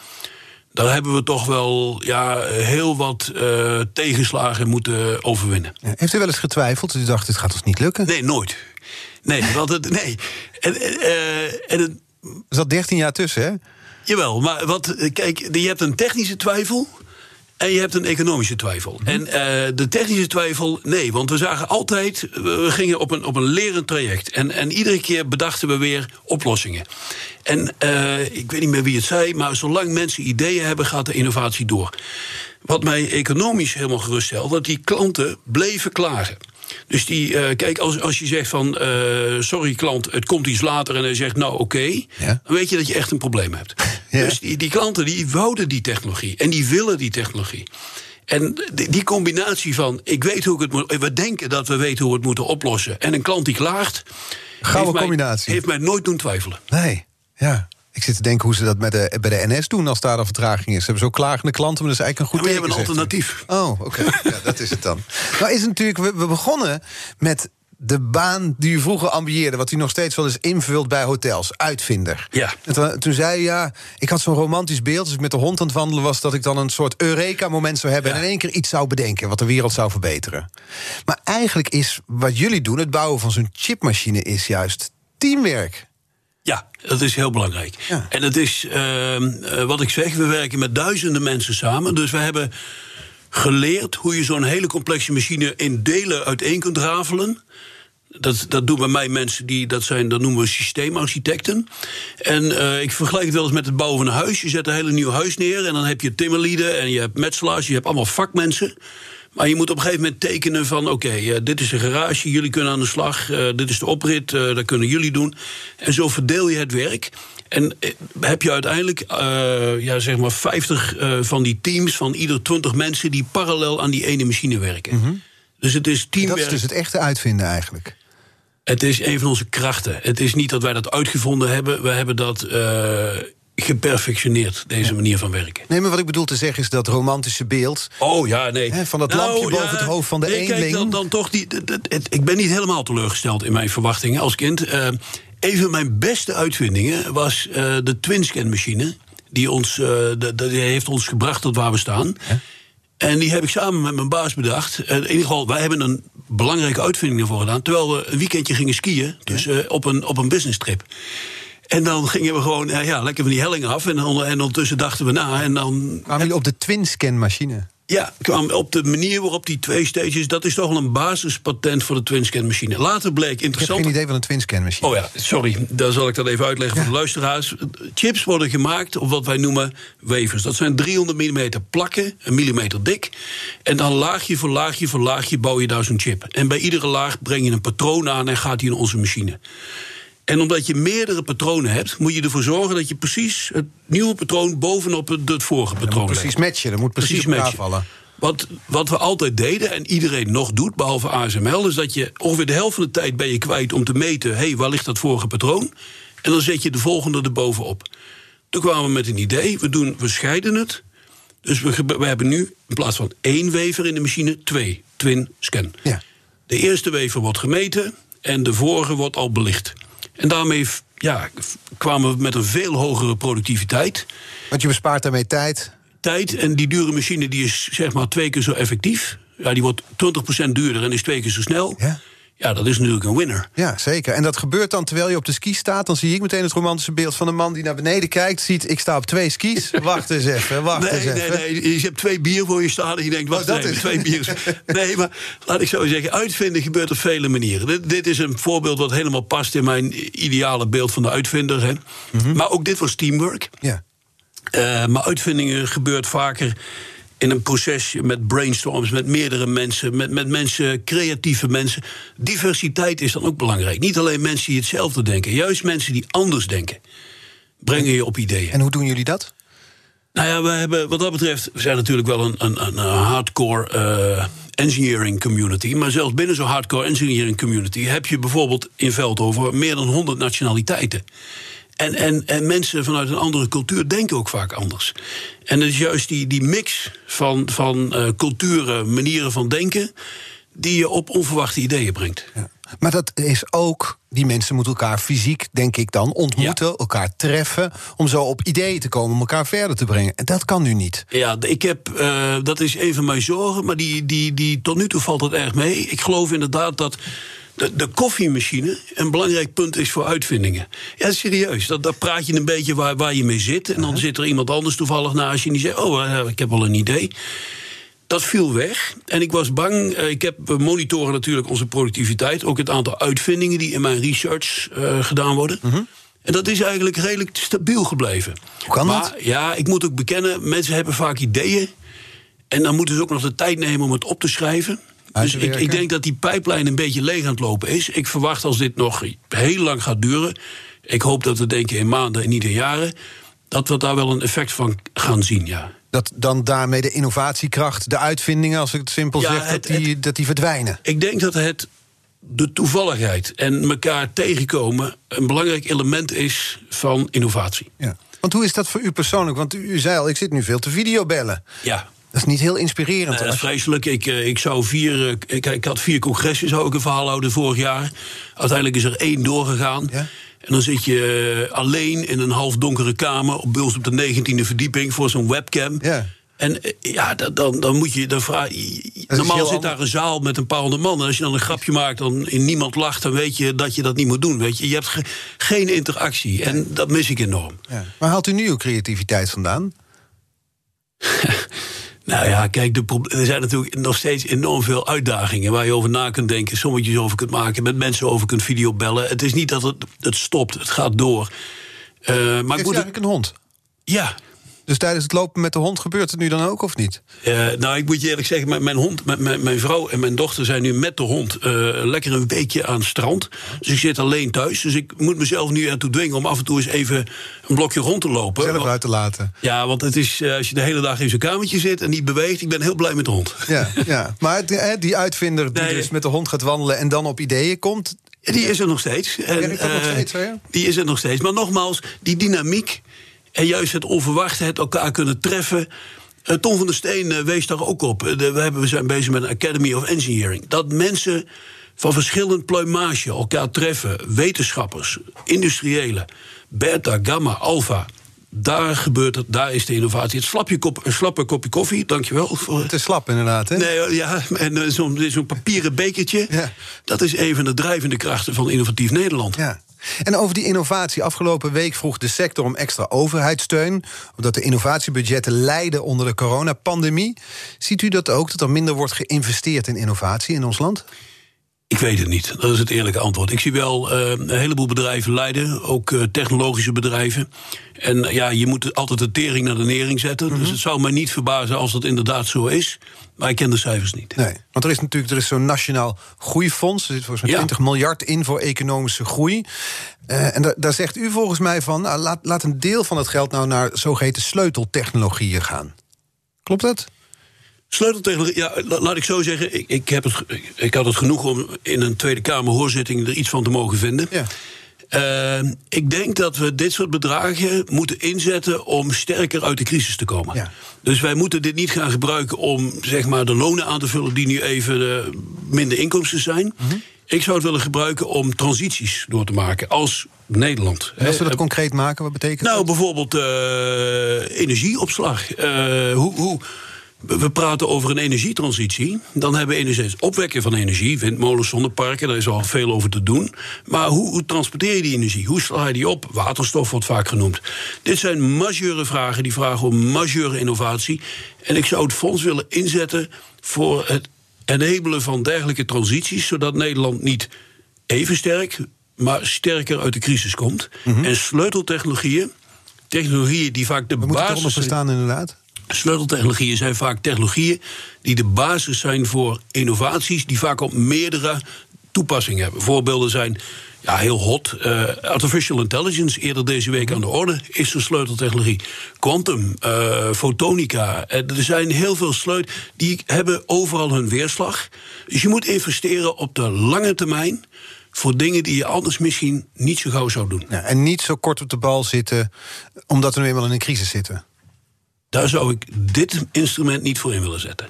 Daar hebben we toch wel ja, heel wat eh, tegenslagen moeten overwinnen. Heeft u wel eens getwijfeld? U dacht, dit gaat ons niet lukken? Nee, nooit. Nee, want het, nee. En, eh, en het, Er zat 13 jaar tussen, hè? Jawel, maar wat, eh, kijk, je hebt een technische twijfel. En je hebt een economische twijfel. En eh, de technische twijfel, nee. Want we zagen altijd, we we gingen op een, op een lerend traject. En, en iedere keer bedachten we weer oplossingen. En eh, ik weet niet meer wie het zei, maar zolang mensen ideeën hebben, gaat de innovatie door. Wat mij economisch helemaal geruststelt, dat die klanten bleven klagen. Dus die, eh, kijk, als, als je zegt van, eh, sorry klant, het komt iets later en hij zegt, nou oké, Ja. dan weet je dat je echt een probleem hebt. Ja. Dus die, die klanten die wouden die technologie en die willen die technologie. En die, combinatie van, ik weet hoe ik het moet, we denken dat we weten hoe we het moeten oplossen, en een klant die klaagt, Gouden heeft mij- combinatie. heeft mij nooit doen twijfelen. Nee, ja. Ik zit te denken hoe ze dat met de, bij de NS doen als daar een vertraging is. Ze hebben zo klagende klanten, maar dat is eigenlijk een En goed we hebben een alternatief. Oh, oké. ja, dat is het dan. Nou is het natuurlijk, we, we begonnen met de baan die u vroeger ambieerde... wat u nog steeds wel eens invult bij hotels, uitvinder. Ja. En toen, toen zei u, ja, ik had zo'n romantisch beeld... als ik met de hond aan het wandelen was... dat ik dan een soort Eureka-moment zou hebben... Ja. en in één keer iets zou bedenken wat de wereld zou verbeteren. Maar eigenlijk is wat jullie doen, het bouwen van zo'n chipmachine... is juist teamwerk. Ja, dat is heel belangrijk. Ja. En het is ehm, eh, wat ik zeg, we werken met duizenden mensen samen. Dus we hebben geleerd hoe je zo'n hele complexe machine in delen uiteen kunt rafelen. Dat, dat doen bij mij mensen die, dat zijn, dat noemen we systeemarchitecten. En eh, ik vergelijk het wel eens met het bouwen van een huis. Je zet een hele nieuw huis neer en dan heb je timmerlieden en je hebt metselaars, je hebt allemaal vakmensen. Maar je moet op een gegeven moment tekenen van... oké, eh, dit is de garage, jullie kunnen aan de slag... eh, dit is de oprit, eh, dat kunnen jullie doen. En zo verdeel je het werk. En heb je uiteindelijk ja, zeg maar 50 eh, van die teams... van ieder 20 mensen die parallel aan die ene machine werken. Dus het is Dat teamwerk. is dus het echte uitvinden eigenlijk. Het is een van onze krachten. Het is niet dat wij dat uitgevonden hebben. We hebben dat geperfectioneerd, deze manier van werken. Nee, maar wat ik bedoel te zeggen is dat romantische beeld... Oh ja, nee. Hè, van dat lampje boven het hoofd van de nee, kijk, eenling. dan, dan toch die, dat- dat- het- ik ben niet helemaal teleurgesteld in mijn verwachtingen als kind. Eh, een van mijn beste uitvindingen was eh, de Twinscan-machine. Die, ons, eh, de- de- die heeft ons gebracht tot waar we staan. En die heb ik samen met mijn baas bedacht. In ieder geval, wij hebben een belangrijke uitvinding ervoor gedaan. Terwijl we een weekendje gingen skiën, dus op, een, op een business trip. En dan gingen we gewoon eh, ja, lekker van die helling af. En, dan, en ondertussen dachten we na. En dan Kwamen jullie op de Twinscan-machine? ja, kwam op de manier waarop die twee stages... dat is toch wel een basispatent voor de Twinscan-machine. Later bleek Ik heb interessant... geen idee van een Twinscan-machine. Oh ja, sorry, dan zal ik dat even uitleggen voor de luisteraars. Chips worden gemaakt op wat wij noemen wafers. Dat zijn 300 mm plakken, een millimeter dik. En dan laagje voor laagje voor laagje bouw je daar zo'n chip. En bij iedere laag breng je een patroon aan en gaat die in onze machine. En omdat je meerdere patronen hebt, moet je ervoor zorgen dat je precies het nieuwe patroon bovenop het, het vorige patroon legt. precies matchen, dat moet precies, elkaar matchen. vallen. Wat, wat we altijd deden, en iedereen nog doet, behalve ASML... is dat je ongeveer de helft van de tijd ben je kwijt om te meten... hé, hey, waar ligt dat vorige patroon? En dan zet je de volgende erbovenop. Toen kwamen we met een idee, we, doen, we scheiden het. Dus we, we hebben nu in plaats van één wever in de machine... twee, twin scan. Ja. De eerste wever wordt gemeten en de vorige wordt al belicht. En daarmee ja, kwamen we met een veel hogere productiviteit Want je bespaart daarmee tijd. tijd. En die dure machine die is zeg maar twee keer zo effectief. Ja, die wordt 20% duurder en is twee keer zo snel. Ja. Ja, dat is natuurlijk een winner. Ja, zeker. En dat gebeurt dan terwijl je op de ski staat. Dan zie ik meteen het romantische beeld van een man die naar beneden kijkt. Ziet, ik sta op twee skis. Wacht eens even, wacht Nee, eens nee, even. nee. Je hebt twee bier voor je staan en je denkt, wacht Oh, dat even, is- twee bier. Nee, maar laat ik zo zeggen, uitvinden gebeurt op vele manieren. Dit, dit is een voorbeeld wat helemaal past in mijn ideale beeld van de uitvinder. Hè. Mhm. Maar ook dit was teamwork. Ja. Eh, maar uitvindingen gebeurt vaker in een proces met brainstorms, met meerdere mensen, met, met mensen, creatieve mensen. Diversiteit is dan ook belangrijk. Niet alleen mensen die hetzelfde denken, juist mensen die anders denken. Brengen je op ideeën. En hoe doen jullie dat? Nou ja, we hebben wat dat betreft, we zijn natuurlijk wel een, een, een hardcore eh, engineering community. Maar zelfs binnen zo'n hardcore engineering community heb je bijvoorbeeld in Veldhoven meer dan 100 nationaliteiten. En, en, en mensen vanuit een andere cultuur denken ook vaak anders. En het is juist die, die mix van, van eh, culturen, manieren van denken, die je op onverwachte ideeën brengt. Ja. Maar dat is ook, die mensen moeten elkaar fysiek, denk ik dan, ontmoeten, elkaar treffen. om zo op ideeën te komen, om elkaar verder te brengen. En dat kan nu niet. Ja, ik heb, eh, dat is een van mijn zorgen, maar die, die, die, tot nu toe valt het erg mee. Ik geloof inderdaad dat de, de koffiemachine een belangrijk punt is voor uitvindingen. Ja, serieus. Dat, daar praat je een beetje waar, waar je mee zit. En dan zit er iemand anders toevallig naast je en die zegt: Oh, eh, ik heb wel een idee. Dat viel weg. En ik was bang. eh, Ik heb, we monitoren natuurlijk onze productiviteit. Ook het aantal uitvindingen die in mijn research eh, gedaan worden. En dat is eigenlijk redelijk stabiel gebleven. Hoe kan maar, dat? Ja, ik moet ook bekennen, mensen hebben vaak ideeën. En dan moeten ze ook nog de tijd nemen om het op te schrijven. Dus ik, ik denk dat die pijplijn een beetje leeg aan het lopen is. Ik verwacht als dit nog heel lang gaat duren. Ik hoop dat we denken in maanden en niet in jaren. Dat we daar wel een effect van gaan zien, ja. Dat dan daarmee de innovatiekracht, de uitvindingen, als ik het simpel Ja, zeg, dat, het- die, dat die verdwijnen. Ik denk dat het de toevalligheid en elkaar tegenkomen een belangrijk element is van innovatie. Ja. Want hoe is dat voor u persoonlijk? Want u, u zei al, ik zit nu veel te videobellen. Ja. Dat is niet heel inspirerend. Nee, dat is Als- vreselijk. Ik, eh, ik, zou vier, eh, ik, ik had vier congressen, zou ik een verhaal houden vorig jaar. Uiteindelijk is er één doorgegaan. Ja. En dan zit je eh, alleen in een halfdonkere kamer, op beeld op de 19e verdieping, voor zo'n webcam. Ja. En ja, dan, dan, moet je. Dan vraag, normaal zit ander- daar een zaal met een paar honderd man. En als je dan een grapje maakt en in niemand lacht, dan weet je dat je dat niet moet doen. Weet je, je hebt ge- geen interactie. En dat mis ik enorm. Ja. Waar haalt u nu uw creativiteit vandaan? Nou ja, kijk, de er zijn natuurlijk nog steeds enorm veel uitdagingen waar je over na kunt denken, sommetjes over kunt maken, met mensen over kunt videobellen. Het is niet dat het, het stopt, het gaat door. Eh, maar Heeft ik moet. eigenlijk een hond? Ja, Dus tijdens het lopen met de hond gebeurt het nu dan ook, of niet? Uh, nou, ik moet je eerlijk zeggen, mijn, hond, mijn, mijn, vrouw en mijn dochter zijn nu met de hond uh, lekker een weekje aan het strand. Dus ik zit alleen thuis. Dus ik moet mezelf nu ertoe dwingen om af en toe eens even een blokje rond te lopen. Zelf uit te laten. Ja, want het is uh, als je de hele dag in zo'n kamertje zit en niet beweegt, ik ben heel blij met de hond. Ja, ja. maar die, die uitvinder die nee, dus met de hond gaat wandelen en dan op ideeën komt. Die is er nog steeds. En, Werkt dat nog steeds, hè? Die is er nog steeds. Maar nogmaals, die dynamiek en juist het onverwachte, het elkaar kunnen treffen. Uh, Tom van der Steen uh, wees daar ook op. Uh, we, hebben, we zijn bezig met een Academy of Engineering. Dat mensen van verschillend pluimage elkaar treffen. Wetenschappers, industriëlen, beta, gamma, alpha. Daar gebeurt het, daar is de innovatie. Het slapje kop, een slappe kopje koffie, dankjewel. Voor... Het is slap inderdaad, hè? Nee, ja, en zo'n zo papieren bekertje... Ja. dat is een van de drijvende krachten van innovatief Nederland. Ja. En over die innovatie. Afgelopen week vroeg de sector om extra overheidssteun. Omdat de innovatiebudgetten lijden onder de coronapandemie. Ziet u dat ook, dat er minder wordt geïnvesteerd in innovatie in ons land? Ik weet het niet. Dat is het eerlijke antwoord. Ik zie wel uh, een heleboel bedrijven leiden, ook uh, technologische bedrijven. En uh, ja, je moet altijd de tering naar de nering zetten. Mm -hmm. Dus het zou mij niet verbazen als dat inderdaad zo is. Maar ik ken de cijfers niet. Nee, want er is natuurlijk er is zo'n nationaal groeifonds. Er zit volgens mij ja. 20 miljard in voor economische groei. en da daar zegt u volgens mij van, nou, laat, laat een deel van het geld nou naar zogeheten sleuteltechnologieën gaan. Klopt dat? Sleuteltechnologie, ja, laat ik zo zeggen. Ik, ik, heb het, ik had het genoeg om in een Tweede Kamer hoorzitting er iets van te mogen vinden. Ja. Uh, ik denk dat we dit soort bedragen moeten inzetten om sterker uit de crisis te komen. Ja. Dus wij moeten dit niet gaan gebruiken om zeg maar, de lonen aan te vullen die nu even uh, minder inkomsten zijn. Mm -hmm. Ik zou het willen gebruiken om transities door te maken als Nederland. En als we dat uh, concreet maken, wat betekent nou, dat? Nou, bijvoorbeeld energieopslag. hoe, hoe we praten over een energietransitie. Dan hebben we enerzijds opwekken van energie, windmolens, zonneparken, daar is al veel over te doen. Maar hoe, hoe transporteer je die energie? Hoe sla je die op? Waterstof wordt vaak genoemd. Dit zijn majeure vragen, die vragen om majeure innovatie. En ik zou het fonds willen inzetten voor het enabelen van dergelijke transities, zodat Nederland niet even sterk, maar sterker uit de crisis komt. Mm -hmm. En sleuteltechnologieën, technologieën die vaak de We basis moeten verstaan inderdaad. Sleuteltechnologieën zijn vaak technologieën die de basis zijn voor innovaties, die vaak op meerdere toepassingen hebben. Voorbeelden zijn ja, heel hot. Uh, artificial intelligence, eerder deze week aan de orde, is een sleuteltechnologie. Quantum, uh, fotonica. Uh, er zijn heel veel sleutels die hebben overal hun weerslag. Dus je moet investeren op de lange termijn voor dingen die je anders misschien niet zo gauw zou doen. Ja, en niet zo kort op de bal zitten, omdat we nu eenmaal in een crisis zitten. Daar zou ik dit instrument niet voor in willen zetten.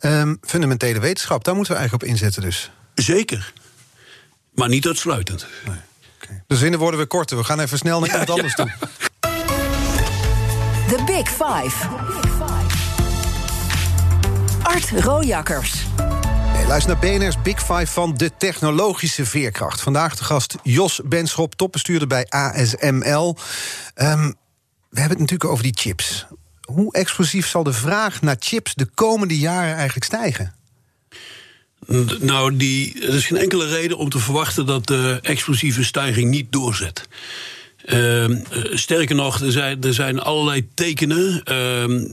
Um, fundamentele wetenschap, daar moeten we eigenlijk op inzetten dus. Zeker. Maar niet uitsluitend. Nee. Okay. De zinnen worden weer korter. We gaan even snel naar iemand ja, anders ja. toe. The Big Five. Art Rojakkers. Nee, luister naar BNR's Big Five van de technologische veerkracht. Vandaag de gast Jos Benschop, topbestuurder bij ASML. Um, we hebben het natuurlijk over die chips. Hoe explosief zal de vraag naar chips de komende jaren eigenlijk stijgen? Nou, die, er is geen enkele reden om te verwachten dat de explosieve stijging niet doorzet. Uh, sterker nog, er zijn, er zijn allerlei tekenen. Uh,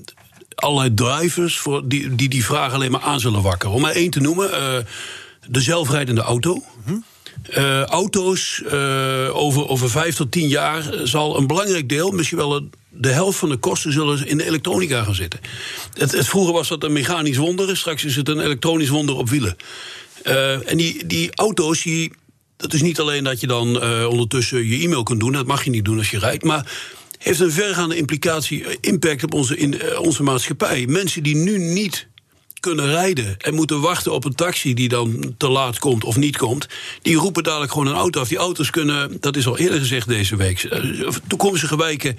allerlei drivers voor die, die die vraag alleen maar aan zullen wakkeren. Om maar één te noemen: uh, de zelfrijdende auto. Mm uh, auto's uh, over, over vijf tot tien jaar zal een belangrijk deel, misschien wel de helft van de kosten, zullen in de elektronica gaan zitten. Het, vroeger was dat een mechanisch wonder, straks is het een elektronisch wonder op wielen. En die, die auto's, die, dat is niet alleen dat je dan ondertussen je e-mail kunt doen, dat mag je niet doen als je rijdt, maar heeft een vergaande implicatie, impact op onze, in, onze maatschappij. Mensen die nu niet kunnen rijden en moeten wachten op een taxi die dan te laat komt of niet komt, die roepen dadelijk gewoon een auto af. Die auto's kunnen, dat is al eerder gezegd deze week, eh, toekomstige wijken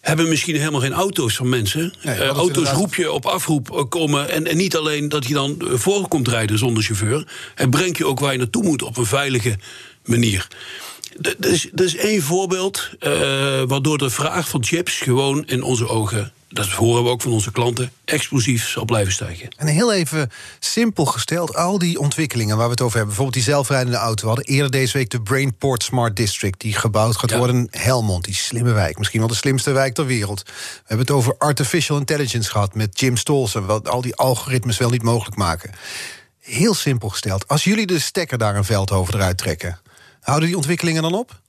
hebben misschien helemaal geen auto's van mensen. Nee, uh, auto's inderdaad... roep je op afroep eh, komen. En, en niet alleen dat je dan voor komt rijden zonder chauffeur. En breng je ook waar je naartoe moet op een veilige manier. Dat is, dat is één voorbeeld uh, waardoor de vraag van chips gewoon in onze ogen dat horen we ook van onze klanten, explosief zal blijven stijgen. En heel even simpel gesteld, al die ontwikkelingen waar we het over hebben, bijvoorbeeld die zelfrijdende auto. We hadden eerder deze week de Brainport Smart District, die gebouwd gaat Ja. worden in Helmond, die slimme wijk, misschien wel de slimste wijk ter wereld. We hebben het over artificial intelligence gehad met Jim Stolzen, wat al die algoritmes wel niet mogelijk maken. Heel simpel gesteld, als jullie de stekker daar een Veldhoven eruit trekken, houden die ontwikkelingen dan op?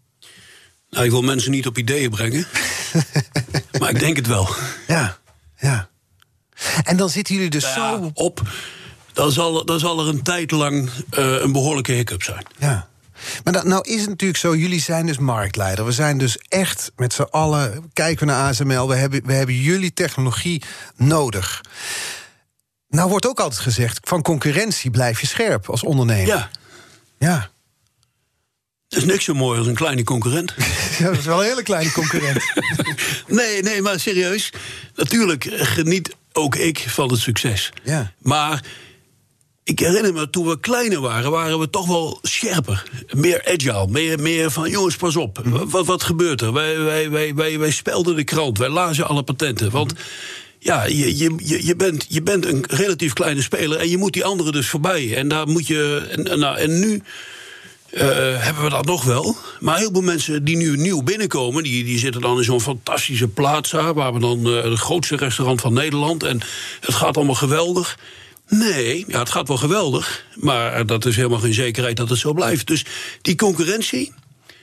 Nou, ik wil mensen niet op ideeën brengen, maar ik denk het wel. Ja, ja. En dan zitten jullie dus Ja, zo op. Dan zal, dan zal er een tijd lang eh, een behoorlijke hiccup zijn. Ja. Maar dat, nou is het natuurlijk zo, jullie zijn dus marktleider. We zijn dus echt met z'n allen, kijken we naar ASML... We hebben, we hebben jullie technologie nodig. Nou wordt ook altijd gezegd, van concurrentie blijf je scherp als ondernemer. Ja, Ja, er is niks zo mooi als een kleine concurrent. Ja, dat is wel een hele kleine concurrent. nee, nee, maar serieus. Natuurlijk geniet ook ik van het succes. Ja. Maar ik herinner me, toen we kleiner waren, waren we toch wel scherper. Meer agile, meer, meer van, jongens, pas op. Wat, wat gebeurt er? Wij, wij, wij, wij, wij spelden de krant, wij lazen alle patenten. Want ja, je, je, je, bent, je bent een relatief kleine speler en je moet die anderen dus voorbij. En daar moet je. En nou, en nu. Eh, hebben we dat nog wel. Maar heel veel mensen die nu nieuw binnenkomen... die, die zitten dan in zo'n fantastische plaatsa... waar we dan eh, het grootste restaurant van Nederland... en het gaat allemaal geweldig. Nee, ja, het gaat wel geweldig... maar dat is helemaal geen zekerheid dat het zo blijft. Dus die concurrentie,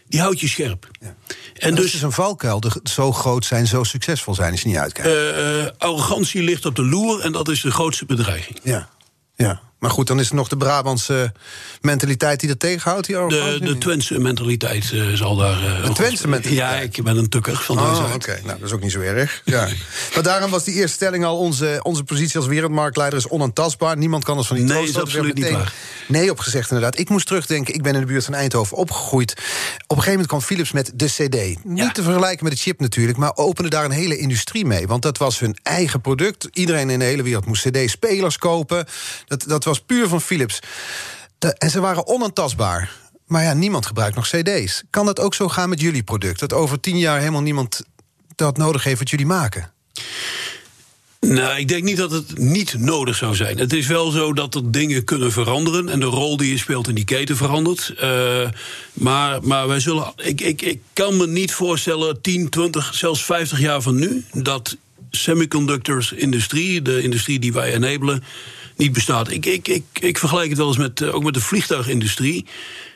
die houdt je scherp. En En dus dus is een valkuil, de- zo groot zijn, zo succesvol zijn, je niet uitkijkt. eh, arrogantie ligt op de loer... en dat is de grootste bedreiging. ja. ja. Maar goed, dan is er nog de Brabantse mentaliteit die dat tegenhoudt. Die De, arrogantie? de Twentse mentaliteit eh, zal daar... eh, Een Twentse mentaliteit? Ja, ik ben een tukker van Oh, oké. Nou, dat is ook niet zo erg. Ja. maar daarom was die eerste stelling al... Onze, onze positie als wereldmarktleider is onaantastbaar. Niemand kan ons van die Nee, troon is absoluut niet meteen Nee op gezegd, inderdaad. Ik moest terugdenken, ik ben in de buurt van Eindhoven opgegroeid. Op een gegeven moment kwam Philips met de CD. Niet Ja. te vergelijken met de chip natuurlijk... maar opende daar een hele industrie mee. Want dat was hun eigen product. Iedereen in de hele wereld moest CD-spelers kopen. Dat, dat was puur van Philips. En ze waren onaantastbaar. Maar ja, niemand gebruikt nog CD's. Kan dat ook zo gaan met jullie product? Dat over tien jaar helemaal niemand dat nodig heeft wat jullie maken? Nou, ik denk niet dat het niet nodig zou zijn. Het is wel zo dat er dingen kunnen veranderen en de rol die je speelt in die keten verandert. Eh, maar, maar wij zullen. Ik, ik, ik kan me niet voorstellen, 10, 20, zelfs 50 jaar van nu, dat semiconductors-industrie, de industrie die wij enabelen, niet bestaat. Ik, ik, ik, ik vergelijk het wel eens met, eh, ook met de vliegtuigindustrie.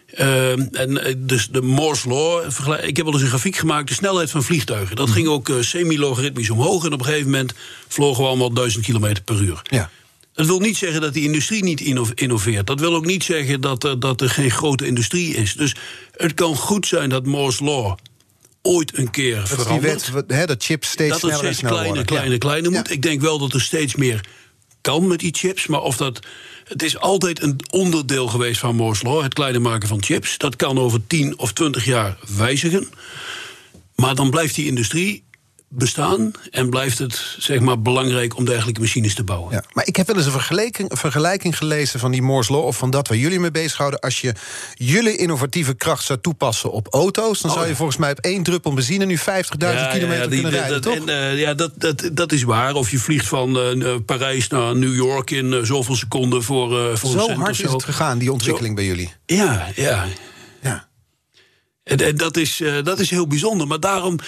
Eh, en eh, dus de Moore's Law. Ik heb wel eens een grafiek gemaakt, de snelheid van vliegtuigen. Dat ging ook eh, semi-logaritmisch omhoog. En op een gegeven moment vlogen we allemaal 1000 kilometer per uur. Ja. Dat wil niet zeggen dat die industrie niet inno- innoveert. Dat wil ook niet zeggen dat er, dat er geen grote industrie is. Dus het kan goed zijn dat Moore's Law ooit een keer Dat die wet, hè, dat chips steeds dat het sneller en steeds kleiner, Ja. kleiner moet. Ik denk wel dat er steeds meer kan met die chips. Maar of dat. Het is altijd een onderdeel geweest van Moore's Law, het kleiner maken van chips. Dat kan over 10 of 20 jaar wijzigen. Maar dan blijft die industrie bestaan en blijft het zeg maar, belangrijk om dergelijke machines te bouwen. Ja, maar ik heb wel eens een vergelijking, een vergelijking gelezen van die Moore's Law... of van dat waar jullie mee bezighouden. Als je jullie innovatieve kracht zou toepassen op auto's... dan Oh, zou je ja. volgens mij op één druppel benzine... nu 50.000 kilometer die- kunnen rijden, dat, toch? en, eh, ja, dat, dat, dat is waar. Of je vliegt van eh, Parijs naar New York in eh, zoveel seconden voor, eh voor een Zo cent hard is het gegaan, die ontwikkeling bij jullie. Ja, ja. Ja. En, en dat, is, eh, dat is heel bijzonder. Maar daarom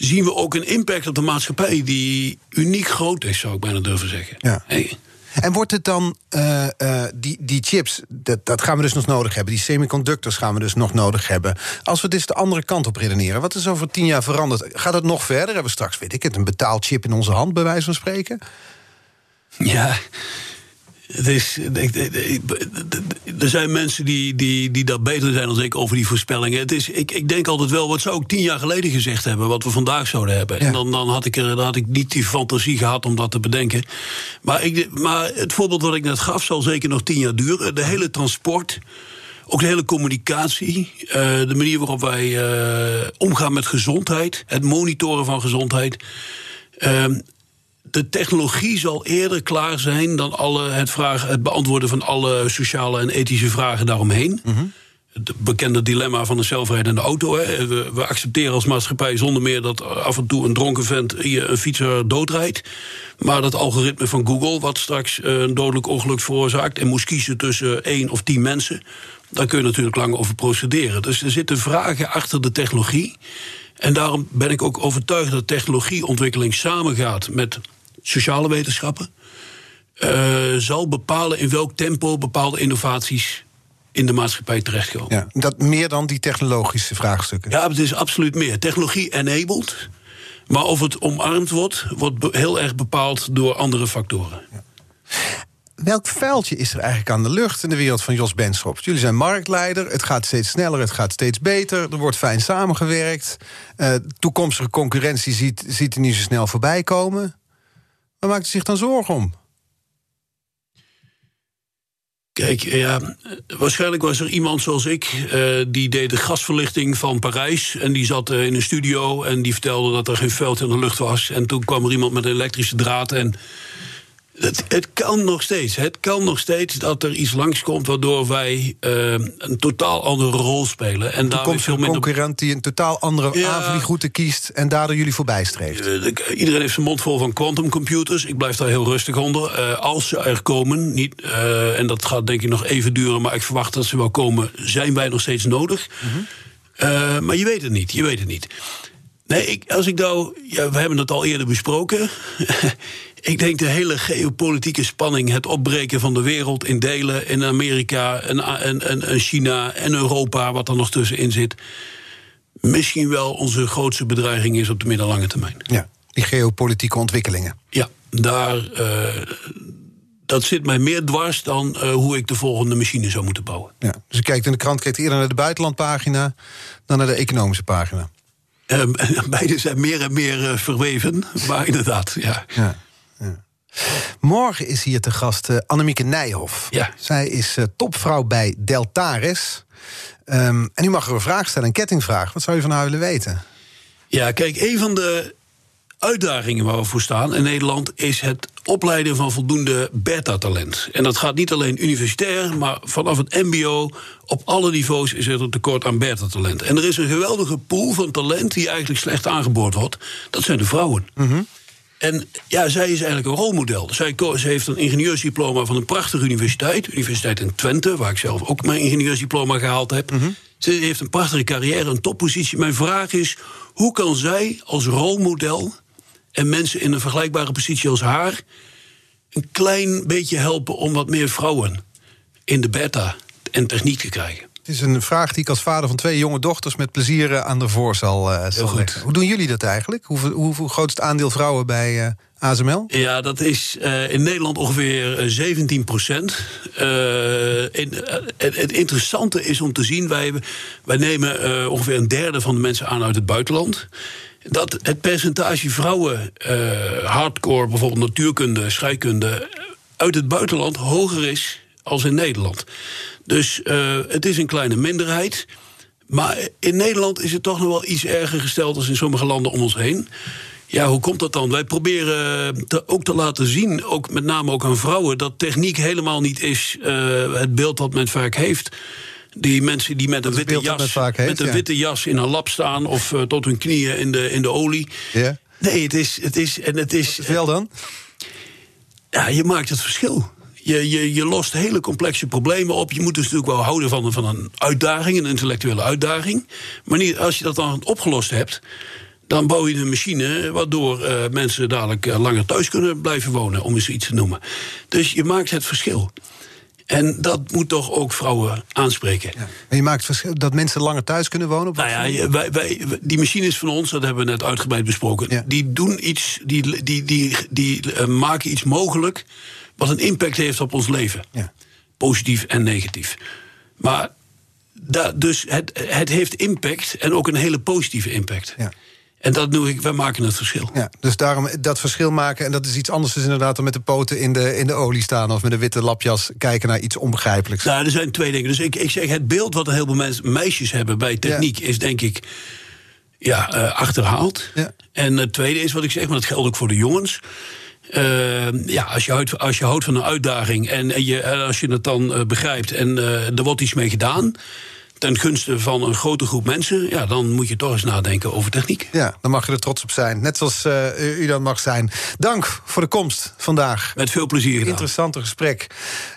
zien we ook een impact op de maatschappij die uniek groot is, zou ik bijna durven zeggen. Ja. Hey. En wordt het dan, eh, eh, die, die chips, dat, dat gaan we dus nog nodig hebben. Die semiconductors gaan we dus nog nodig hebben. Als we dus de andere kant op redeneren, wat is over tien jaar veranderd? Gaat het nog verder? Hebben we straks, weet ik het, een betaalchip in onze hand, bij wijze van spreken? Ja. Het is, ik- ik- ik- er zijn mensen die, die, die daar beter zijn dan ik over die voorspellingen. Het is, ik, ik denk altijd wel, wat zou ik tien jaar geleden gezegd hebben, wat we vandaag zouden hebben. Ja. En dan, dan, had ik er, dan had ik niet die fantasie gehad om dat te bedenken. Maar, ik, maar het voorbeeld wat ik net gaf, zal zeker nog tien jaar duren. De hele transport. Ook de hele communicatie, eh, de manier waarop wij eh, omgaan met gezondheid, het monitoren van gezondheid. Ehm, de technologie zal eerder klaar zijn dan alle, het, vragen, het beantwoorden van alle sociale en ethische vragen daaromheen. het bekende dilemma van een zelfrijdende auto. Hè. We, we, accepteren als maatschappij zonder meer dat af en toe een dronken vent je een fietser doodrijdt. Maar dat algoritme van Google, wat straks eh, een dodelijk ongeluk veroorzaakt en moest kiezen tussen één of tien mensen, daar kun je natuurlijk lang over procederen. Dus er zitten vragen achter de technologie. En daarom ben ik ook overtuigd dat technologieontwikkeling samengaat met sociale wetenschappen. Uh, zal bepalen in welk tempo bepaalde innovaties in de maatschappij terechtkomen. Ja, dat meer dan die technologische vraagstukken. Ja, het is absoluut meer. Technologie enabled. Maar of het omarmd wordt, wordt heel erg bepaald door andere factoren. Ja. Welk vuiltje is er eigenlijk aan de lucht in de wereld van Jos Benschop? Jullie zijn marktleider, het gaat steeds sneller, het gaat steeds beter... er wordt fijn samengewerkt. Uh, toekomstige concurrentie ziet, ziet er niet zo snel voorbij komen. Waar maakt u zich dan zorgen om? Kijk, ja, waarschijnlijk was er iemand zoals ik... Uh, die deed de gasverlichting van Parijs... en die zat uh, in een studio en die vertelde dat er geen veld in de lucht was. En toen kwam er iemand met een elektrische draad... en het, het, kan nog steeds. Het kan nog steeds dat er iets langskomt waardoor wij uh, een totaal andere rol spelen. En daar komt een concurrent die een totaal andere ja, aanvliegroute kiest en daardoor jullie voorbij streeft. Uh, iedereen heeft zijn mond vol van quantumcomputers. Ik blijf daar heel rustig onder. Uh, als ze er komen, niet, en dat gaat denk ik nog even duren, maar ik verwacht dat ze wel komen, zijn wij nog steeds nodig. -hmm. maar je weet het niet. Je weet het niet. Nee, ik, als ik nou. Ja, we hebben het al eerder besproken. Ik denk de hele geopolitieke spanning, het opbreken van de wereld in delen, in Amerika en, en, en China en Europa, wat er nog tussenin zit, misschien wel onze grootste bedreiging is op de middellange termijn. Ja, die geopolitieke ontwikkelingen. Ja, daar. Uh, dat zit mij meer dwars dan uh, hoe ik de volgende machine zou moeten bouwen. Ja, dus je kijkt in de krant kijkt eerder naar de buitenlandpagina dan naar de economische pagina. Uh, beide zijn meer en meer verweven, maar inderdaad, ja. ja. Morgen is hier te gast uh, Annemieke Nijhoff. Ja. Zij is uh, topvrouw bij Deltares. Um, en u mag er een vraag stellen, een kettingvraag. Wat zou u van haar willen weten? Ja, kijk, een van de uitdagingen waar we voor staan in Nederland is het opleiden van voldoende beta-talent. En dat gaat niet alleen universitair, maar vanaf het MBO op alle niveaus is er een tekort aan beta-talent. En er is een geweldige pool van talent die eigenlijk slecht aangeboord wordt. Dat zijn de vrouwen. Mm en ja, zij is eigenlijk een rolmodel. Zij, ze heeft een ingenieursdiploma van een prachtige universiteit. Universiteit in Twente, waar ik zelf ook mijn ingenieursdiploma gehaald heb. Mhm. Ze heeft een prachtige carrière, een toppositie. Mijn vraag is, hoe kan zij als rolmodel... en mensen in een vergelijkbare positie als haar... een klein beetje helpen om wat meer vrouwen in de beta en techniek te krijgen? Is een vraag die ik als vader van twee jonge dochters met plezier eh, aan de voor zal, uh, zal leggen. Hoe doen jullie dat eigenlijk? Hoeveel, hoe groot is het aandeel vrouwen bij uh, eh, ASML? Ja, dat is uh, in Nederland ongeveer 17 procent. het, het, interessante is om te zien, wij, wij nemen ongeveer een derde van de mensen aan uit het buitenland dat het percentage vrouwen, hardcore, bijvoorbeeld natuurkunde, scheikunde, uit het buitenland hoger is als in Nederland. Dus uh, het is een kleine minderheid. Maar in Nederland is het toch nog wel iets erger gesteld als in sommige landen om ons heen. Ja, hoe komt dat dan? Wij proberen te, ook te laten zien, ook met name ook aan vrouwen, dat techniek helemaal niet is uh, het beeld wat men vaak heeft. Die mensen die met een witte jas, heeft, met een witte jas in een lab staan of uh, tot hun knieën in de, in de olie. Nee, het is. Het is, en het is Wat dan? Ja, je maakt het verschil. Je, je, je lost hele complexe problemen op. Je moet dus natuurlijk wel houden van, van een uitdaging, een intellectuele uitdaging. Maar niet, als je dat dan opgelost hebt, dan bouw je een machine waardoor uh, mensen dadelijk uh, langer thuis kunnen blijven wonen, om eens iets te noemen. Dus je maakt het verschil. En dat moet toch ook vrouwen aanspreken. Ja. En je maakt verschil dat mensen langer thuis kunnen wonen? nou ja, wij, wij, die machines van ons, dat hebben we net uitgebreid besproken, ja. die doen iets, die, die, die, die, die uh, maken iets mogelijk wat een impact heeft op ons leven. Ja. Positief en negatief. Maar da, dus het, het heeft impact en ook een hele positieve impact. Ja. En dat noem ik, wij maken het verschil. Ja, dus daarom dat verschil maken, en dat is iets anders dus inderdaad dan met de poten in de, in de olie staan of met een witte lapjas kijken naar iets onbegrijpelijks. Nou, er zijn twee dingen. Dus ik, ik zeg, het beeld wat een heleboel mensen, meisjes hebben bij techniek is denk ik ja, uh, achterhaald. Ja. En het tweede is wat ik zeg, maar dat geldt ook voor de jongens. Uh, ja, als je, houdt, als je houdt van een uitdaging en, en, je, als je het dan uh, begrijpt en uh, er wordt iets mee gedaan, ten gunste van een grote groep mensen, ja, dan moet je toch eens nadenken over techniek. Ja, dan mag je er trots op zijn. Net zoals uh, u dat mag zijn. Dank voor de komst vandaag. Met veel plezier gedaan. Interessante gesprek.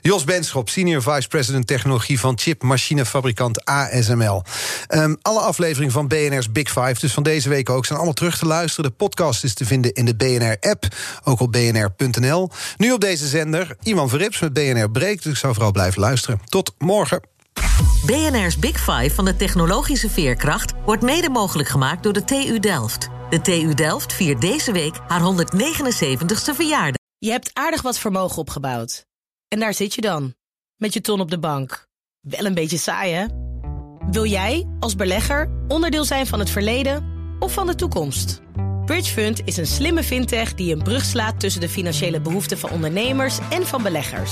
Jos Benschop, Senior Vice President Technologie van chipmachinefabrikant ASML. Um, alle afleveringen van BNR's Big Five, dus van deze week ook, zijn allemaal terug te luisteren. De podcast is te vinden in de BNR-app, ook op bnr.nl. Nu op deze zender, Iman Verrips met BNR Breekt. Dus ik zou vooral blijven luisteren. Tot morgen. BNR's Big Five van de technologische veerkracht wordt mede mogelijk gemaakt door de TU Delft. De TU Delft viert deze week haar 179ste verjaardag. Je hebt aardig wat vermogen opgebouwd. En daar zit je dan, met je ton op de bank. Wel een beetje saai, hè? Wil jij, als belegger, onderdeel zijn van het verleden of van de toekomst? Bridgefund is een slimme fintech die een brug slaat tussen de financiële behoeften van ondernemers en van beleggers.